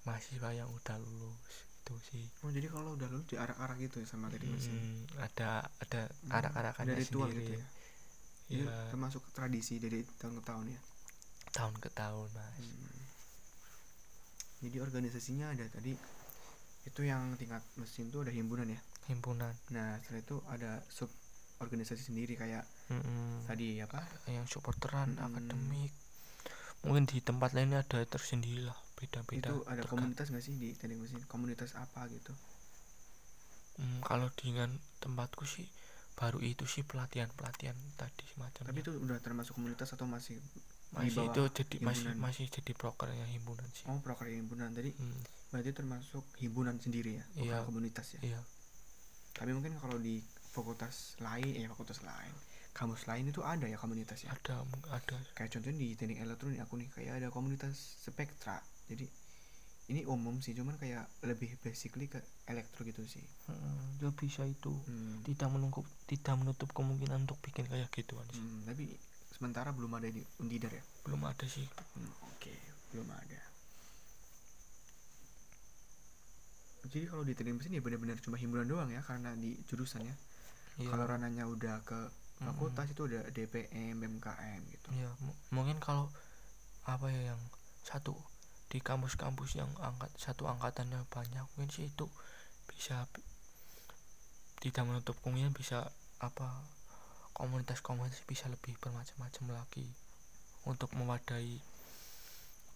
mahasiswa yang udah lulus itu sih. Oh jadi kalau udah lulus diarak-arak gitu ya sama teknik mesin Hmm, ada ada Hmm, arak-arakannya ada ritual sendiri. gitu ya? Iya, Itu termasuk tradisi dari tahun ke tahun ya? Tahun ke tahun mas. Hmm. jadi organisasinya ada tadi itu yang tingkat mesin tuh ada himpunan ya? Himpunan. Nah setelah itu ada sub organisasi sendiri kayak Mm-mm. tadi apa? Yang supporteran Mm-mm. akademik. Mungkin di tempat lainnya ada tersendiri lah beda-beda itu ada tergan- komunitas nggak sih di teknik mesin komunitas apa gitu? Hmm, kalau dengan tempatku sih baru itu sih pelatihan pelatihan tadi semacam tapi itu udah termasuk komunitas atau masih masih bawah itu jadi masih himpunan. masih jadi prokernya himpunan sih. Oh proker himpunan. Tadi Hmm, berarti termasuk himpunan sendiri ya bukan Iya. komunitas ya? Iya. Tapi mungkin kalau di fakultas lain eh fakultas lain. Kampus lain itu ada ya komunitas ya? Ada ada. Kayak contohnya di teknik elektronik aku nih kayak ada komunitas spektra jadi ini umum sih cuman kayak lebih basically ke elektro gitu sih. Hmm, ya bisa itu. Hmm. tidak menutup tidak menutup kemungkinan untuk bikin kayak gituan sih. Hmm, tapi sementara belum ada di Undidar ya? Belum ada sih. Hmm, oke belum ada. Jadi kalau di teknik mesin ya benar-benar cuma himpunan doang ya karena di jurusan Iya. kalau rananya udah ke fakultas itu ada DPM BMKM gitu ya mungkin kalau apa ya yang satu di kampus-kampus yang angkat satu angkatannya banyak mungkin sih itu bisa tidak menutup kemungkinan bisa apa komunitas-komunitas bisa lebih bermacam-macam lagi untuk mewadai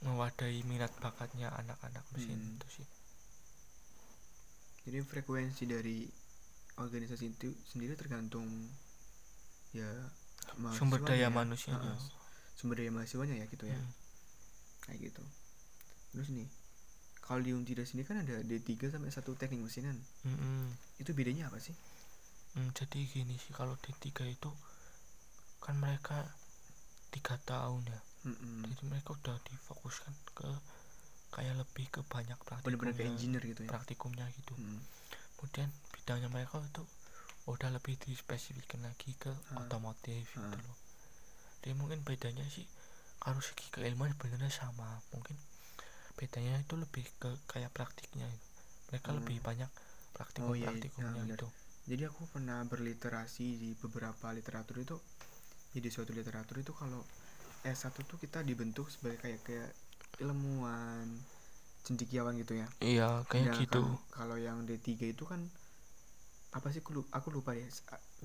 mewadai minat bakatnya anak-anak mesin hmm. itu sih jadi frekuensi dari organisasi itu sendiri tergantung ya sumber daya manusia uh, sumber daya mahasiswanya ya gitu ya. Hmm. kayak gitu. Terus nih kalau di Untida sini kan ada D3 sampai satu teknik mesinan hmm. itu bedanya apa sih? Hmm, jadi gini sih kalau D3 itu kan mereka tiga tahun ya. Hmm. jadi mereka udah difokuskan ke kayak lebih ke banyak praktikumnya. Bener-bener ke engineer gitu ya? Praktikumnya gitu. Hmm. kemudian bidangnya mereka itu udah lebih dispesifikkan lagi ke hmm. otomotif hmm. gitu loh. Jadi mungkin bedanya sih kalau segi keilmuan sebenarnya sama. Mungkin bedanya itu lebih ke kayak praktiknya itu. Mereka hmm. lebih banyak praktikum oh, iya, praktikumnya iya, gitu. Jadi aku pernah berliterasi di beberapa literatur itu jadi suatu literatur itu kalau S1 tuh kita dibentuk sebagai kayak kayak ilmuwan cendikiawan gitu ya. Iya kayak gitu. kalau yang D3 itu kan apa sih aku lupa, aku lupa ya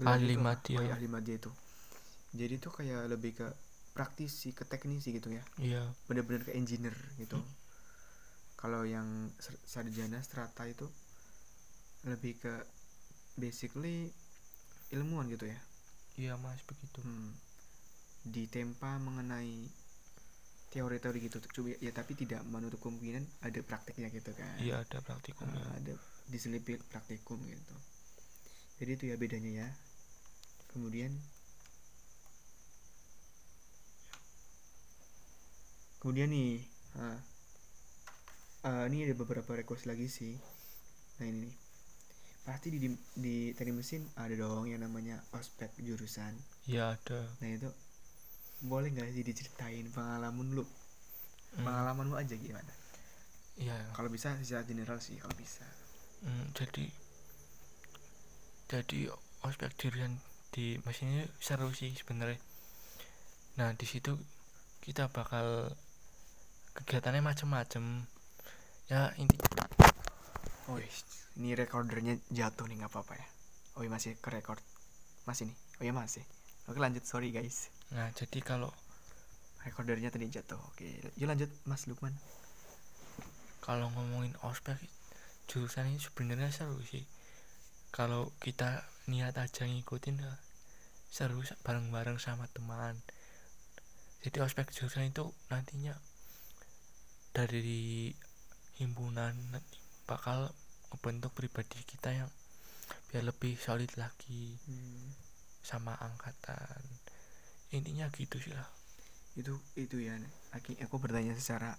ahli media oh, ya, ahli media itu. Jadi tuh kayak lebih ke praktisi ke teknisi gitu ya. Iya. Bener-bener ke engineer gitu. Hmm. kalau yang sarjana strata itu lebih ke basically ilmuwan gitu ya. Iya mas begitu. Hmm. ditempa mengenai teori-teori gitu. Coba ya tapi tidak menutup kemungkinan ada praktiknya gitu kan. Iya ada praktikum uh, ada diselipin praktikum gitu jadi itu ya bedanya ya. Kemudian kemudian nih uh, uh, ini ada beberapa request lagi sih. Nah ini nih. Pasti di, di, di teknik mesin ada dong yang namanya ospek jurusan. Ya ada. Nah itu boleh nggak sih diceritain pengalaman lu? Hmm. pengalaman lu aja gimana? Iya. Kalau bisa secara general sih kalau bisa. Hmm, jadi jadi ospek dirian di mesin ini seru sih sebenarnya. Nah di situ kita bakal kegiatannya macem-macem. Ya inti oh ini recordernya jatuh nih nggak apa-apa ya. Oh iya masih ke record masih nih? Oh iya masih. Oke lanjut. Sorry guys. Nah jadi kalau recordernya tadi jatuh. Oke yuk lanjut mas Lukman. kalau ngomongin ospek jurusan ini sebenarnya seru sih kalau kita niat aja ngikutin ya seru bareng-bareng sama teman. Jadi ospek jurusan itu nantinya dari himpunan bakal membentuk pribadi kita yang biar lebih solid lagi hmm. sama angkatan. Intinya gitu sih lah. Itu itu ya aku, aku bertanya secara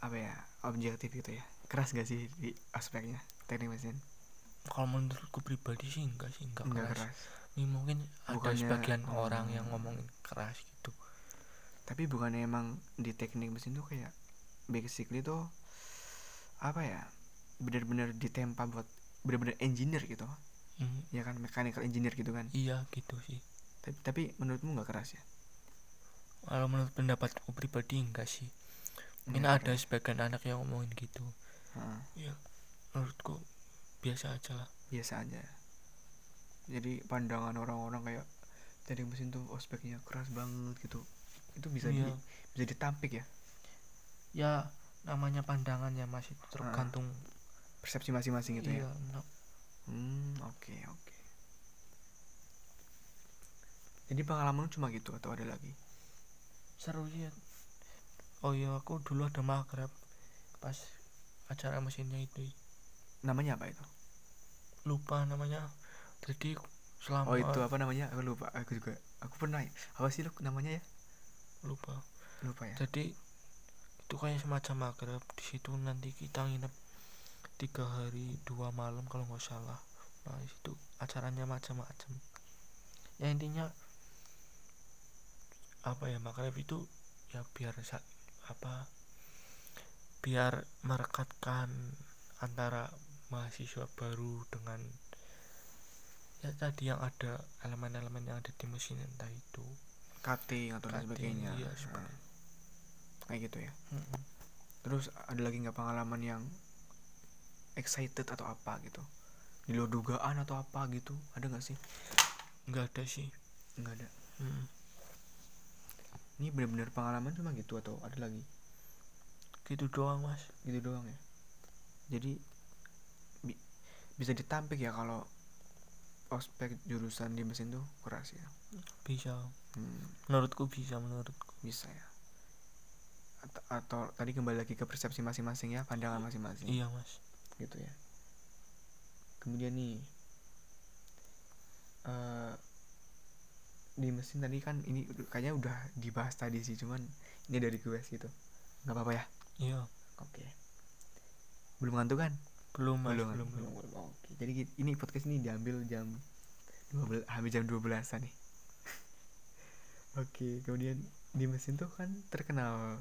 apa ya objektif gitu ya. Keras gak sih di aspeknya teknik mesin kalau menurutku pribadi sih enggak sih enggak, enggak keras. keras. Ini mungkin bukannya, ada sebagian um, orang yang ngomongin keras gitu. Tapi bukannya emang di teknik mesin tuh kayak basically tuh apa ya benar-benar ditempa buat benar-benar engineer gitu. Hmm. ya kan mechanical engineer gitu kan. Iya gitu sih. Tapi tapi menurutmu nggak keras ya? Kalau menurut pendapatku pribadi enggak sih. Mungkin enggak ada keras. sebagian anak yang ngomongin gitu. Ha. ya menurutku biasa aja lah biasa aja jadi pandangan orang-orang kayak jadi mesin tuh ospeknya keras banget gitu itu bisa iya. di bisa ditampik ya ya namanya pandangannya masih tergantung persepsi masing-masing gitu iya, ya hmm oke okay, oke okay. Jadi pengalaman cuma gitu atau ada lagi? Seru sih. Oh iya aku dulu ada makrab pas acara mesinnya itu. Namanya apa itu? Lupa namanya. Jadi selama Oh itu apa namanya? Aku lupa. Aku juga. Aku pernah. Apa sih lu namanya ya? Lupa. Lupa ya. Jadi itu kayak semacam makrab di situ nanti kita nginep tiga hari dua malam kalau nggak salah nah itu acaranya macam-macam ya intinya apa ya makrab itu ya biar apa biar merekatkan antara mahasiswa baru dengan ya tadi yang ada elemen-elemen yang ada di mesin entah itu. Cutting atau lain sebagainya. iya, nah, kayak gitu ya. Mm-mm. terus ada lagi nggak pengalaman yang excited atau apa gitu? Di luar dugaan atau apa gitu? Ada nggak sih? Nggak ada sih. Nggak ada. Mm. ini benar-benar pengalaman cuma gitu atau ada lagi? Gitu doang mas. Gitu doang ya? Jadi bisa ditampik ya kalau ospek jurusan di mesin tuh keras ya. Bisa. Hmm, menurutku bisa menurutku. Bisa ya. Atau, atau tadi kembali lagi ke persepsi masing-masing ya pandangan masing-masing. Iya mas. Gitu ya. Kemudian nih eh di mesin tadi kan ini kayaknya udah dibahas tadi sih cuman ini dari gue gitu nggak apa-apa ya? Iya. Oke. Belum ngantuk kan belum mas belum belum belum, belum, oke jadi ini podcast ini diambil jam 12 hampir jam 12 nih. Oke kemudian di mesin tuh kan terkenal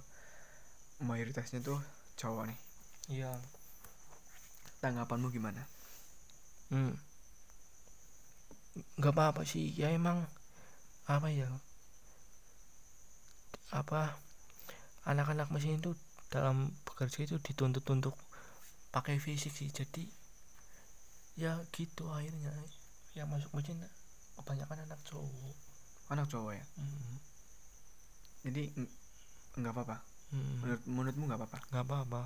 mayoritasnya tuh cowok nih. Iya. Tanggapanmu gimana? Hmm. nggak apa-apa sih ya emang apa ya apa anak-anak mesin itu dalam bekerja itu dituntut untuk pakai fisik sih. Jadi ya gitu akhirnya. Yang masuk mesin kebanyakan anak cowok. Anak cowok ya? Hmm, jadi ng- nggak apa-apa? Hmm, menurut menurutmu nggak apa-apa? Nggak apa-apa.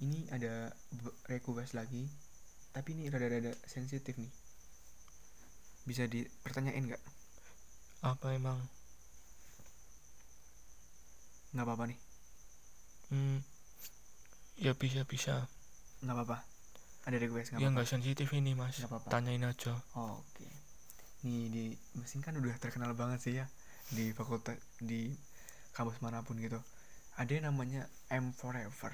Ini ada request lagi tapi ini rada-rada sensitif nih. Bisa dipertanyain nggak? Apa emang? Nggak apa-apa nih? Hmm, ya bisa bisa. Nggak apa-apa. Ada request nggak ya nggak sensitif ini mas. Nggak apa-apa. tanyain aja. Oh, oke. Nih di mesin kan udah terkenal banget sih ya di fakultas di kampus mana pun gitu. Ada yang namanya M forever.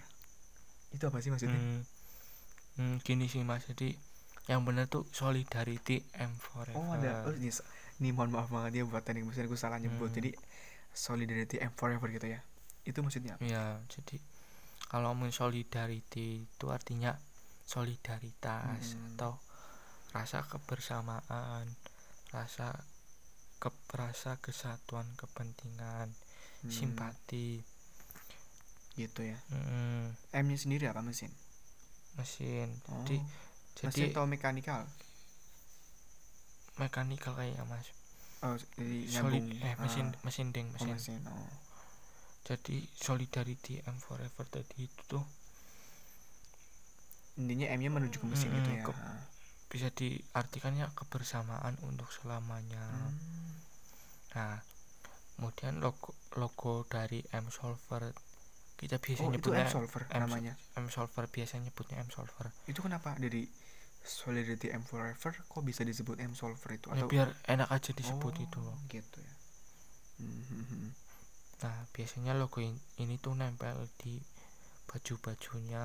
Itu apa sih maksudnya? Hmm, hmm, gini sih mas. Jadi yang benar tuh solidarity M forever. Oh ada. Oh ini, ini mohon maaf banget ya buat teknik mesin aku salah nyebut. Hmm. jadi solidarity M forever gitu ya. Itu maksudnya apa? ya jadi kalau ngomong solidarity itu artinya solidaritas Hmm. atau rasa kebersamaan rasa ke rasa kesatuan kepentingan Hmm, simpati. Gitu ya. Mm, M nya sendiri apa mesin? Mesin. Oh, jadi mesin jadi atau mekanikal? Mekanikal kayak mas. Oh jadi solid nyambung eh mesin Ah, mesin ding oh, mesin. mesin oh jadi solidarity M forever. Tadi itu tuh intinya M nya menuju ke mesin Hmm, gitu ya. ke- bisa diartikannya kebersamaan untuk selamanya. Hmm. nah kemudian logo logo dari M solver kita biasa oh itu nyebutnya M solver M namanya? M solver biasanya nyebutnya M solver. Itu kenapa? Dari Solidarity M Forever kok bisa disebut M Solver itu? Ya atau biar enak aja disebut Oh, itu. gitu ya. Hmm, hmm, hmm. Nah biasanya logo in- ini tuh nempel di baju bajunya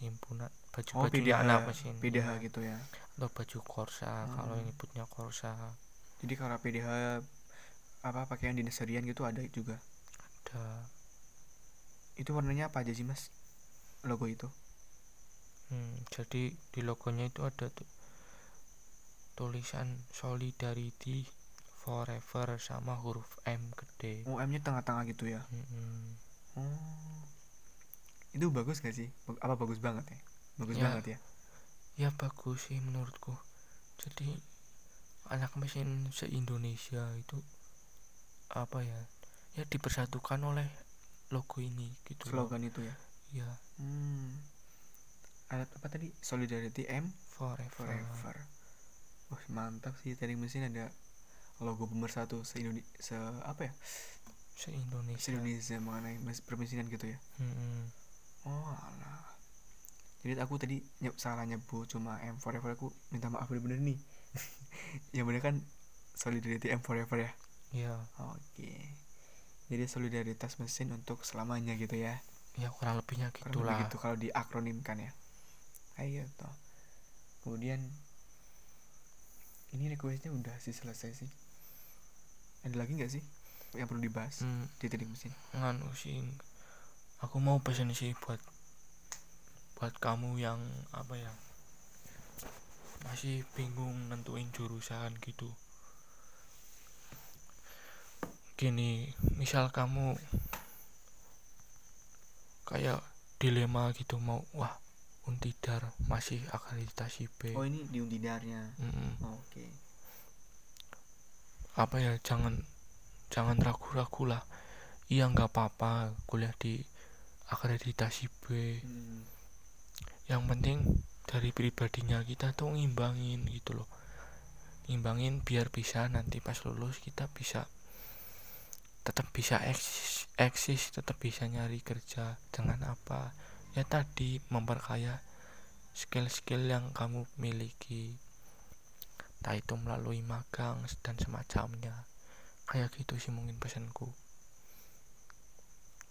himpunan baju oh bajunya PDH anak mesin. PDH ya. gitu ya? Atau baju korsa kalau Hmm. ini nyebutnya korsa jadi kalau PDH apa pakaian dinas harian gitu ada juga? Ada. Itu warnanya apa aja sih mas? Logo itu? Hmm, jadi di logonya itu ada tuh tulisan solidarity forever sama huruf M gede. oh M nya tengah-tengah gitu ya Mm-mm. oh itu bagus gak sih apa bagus banget ya bagus Ya. banget ya Ya bagus sih menurutku. Jadi anak mesin se Indonesia itu apa ya? Ya dipersatukan oleh logo ini gitu. slogan itu ya Ya hmm. ada apa tadi Solidarity M forever. Forever. Wah mantap sih teknik mesin ada logo pemersatu se Indonesia se apa ya Se Indonesia. se Indonesia mengenai mes- permesinan gitu ya. Mm-mm. Oh alah. Jadi aku tadi nyep, salah nyebut cuma M Forever aku minta maaf bener-bener nih. yang bener kan Solidarity M Forever ya. Ya, Oke. Jadi solidaritas mesin untuk selamanya gitu ya. ya kurang lebihnya Kurang gitulah. lebih gitu kalau diakronimkan ya. Kayak gitu. Kemudian ini requestnya udah sih selesai sih. Ada lagi nggak sih yang perlu dibahas Hmm, di teknik mesin? nganu sih aku mau pesen sih buat buat kamu yang apa ya masih bingung nentuin jurusan gitu gini misal kamu kayak dilema gitu mau wah Untidar masih akreditasi B oh ini di Untidarnya mm -mm. oh, oke okay. Apa ya jangan jangan ragu-ragu lah. Iya nggak apa-apa kuliah di akreditasi B hmm. yang penting dari pribadinya kita tuh ngimbangin gitu loh. Ngimbangin biar bisa nanti pas lulus kita bisa tetap bisa eksis eksis tetap bisa nyari kerja dengan apa. Ya tadi memperkaya skill-skill yang kamu miliki entah itu melalui magang dan semacamnya. Kayak gitu sih mungkin pesanku.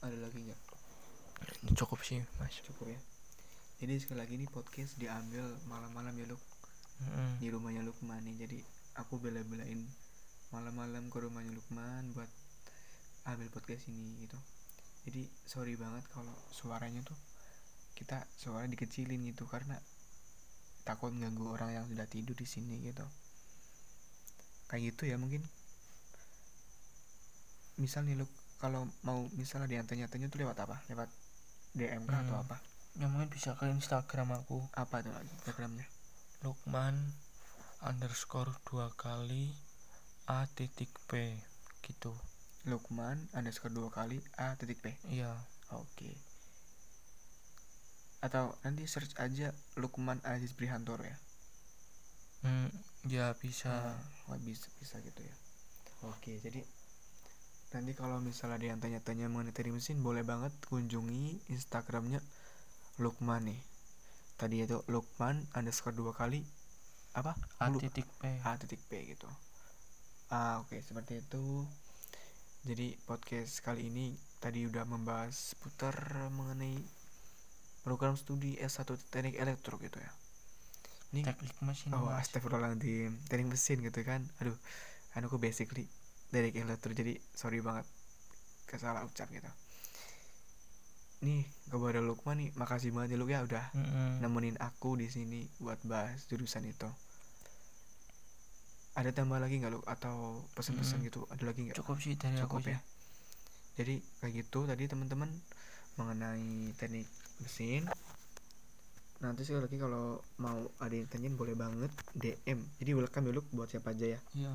Ada lagi nggak? Cukup sih mas. Cukup ya. Jadi sekali lagi ini podcast diambil malam-malam ya Luk. Mm-hmm. di rumahnya Lukman nih. Jadi aku bela-belain malam-malam ke rumahnya Lukman buat ambil podcast ini gitu. Jadi sorry banget kalau suaranya tuh kita suara dikecilin gitu karena takut ganggu orang yang sudah tidur di sini gitu kayak gitu ya mungkin. Misal nih lu kalau mau misalnya diantanya-tanya tuh lewat apa? Lewat DM hmm. atau apa? Ya mungkin bisa ke Instagram aku. Apa tuh lagi Instagramnya? Lukman underscore dua kali A titik P gitu. Lukman underscore dua kali A titik P? Iya. Oke. Okay atau nanti search aja Lukman Aziz Brihantoro ya. Hmm, ya bisa. Nah, bisa bisa gitu ya. Oke jadi nanti kalau misalnya ada yang tanya-tanya mengenai tadi mesin boleh banget kunjungi Instagramnya Lukman nih. Tadi itu Lukman underscore dua kali apa? A titik P. A titik P gitu. Ah oke okay, seperti itu. Jadi podcast kali ini tadi udah membahas putar mengenai program studi S1 teknik elektro gitu ya ini teknik mesin oh astagfirullahaladzim. Teknik mesin gitu kan. Aduh kan aku basically teknik elektro jadi sorry banget kesalah ucap gitu. Nih kepada Lukman nih. Makasih banget ya lu ya udah mm -hmm. nemenin aku di sini buat bahas jurusan itu. Ada tambah lagi nggak lu atau pesan-pesan mm. gitu? Ada lagi nggak? Cukup sih dari cukup aku ya? Jadi kayak gitu tadi teman-teman mengenai teknik mesin nanti sekali lagi kalau mau ada yang tanyain boleh banget DM jadi welcome ya buat siapa aja ya. Iya.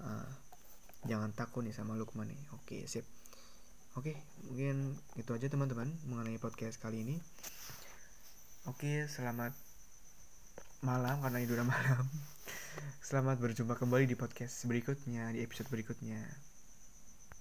Nah, jangan takut nih sama Lukman nih. Oke sip. Oke mungkin itu aja teman-teman mengenai podcast kali ini. Oke selamat malam karena ini udah malam. Selamat berjumpa kembali di podcast berikutnya di episode berikutnya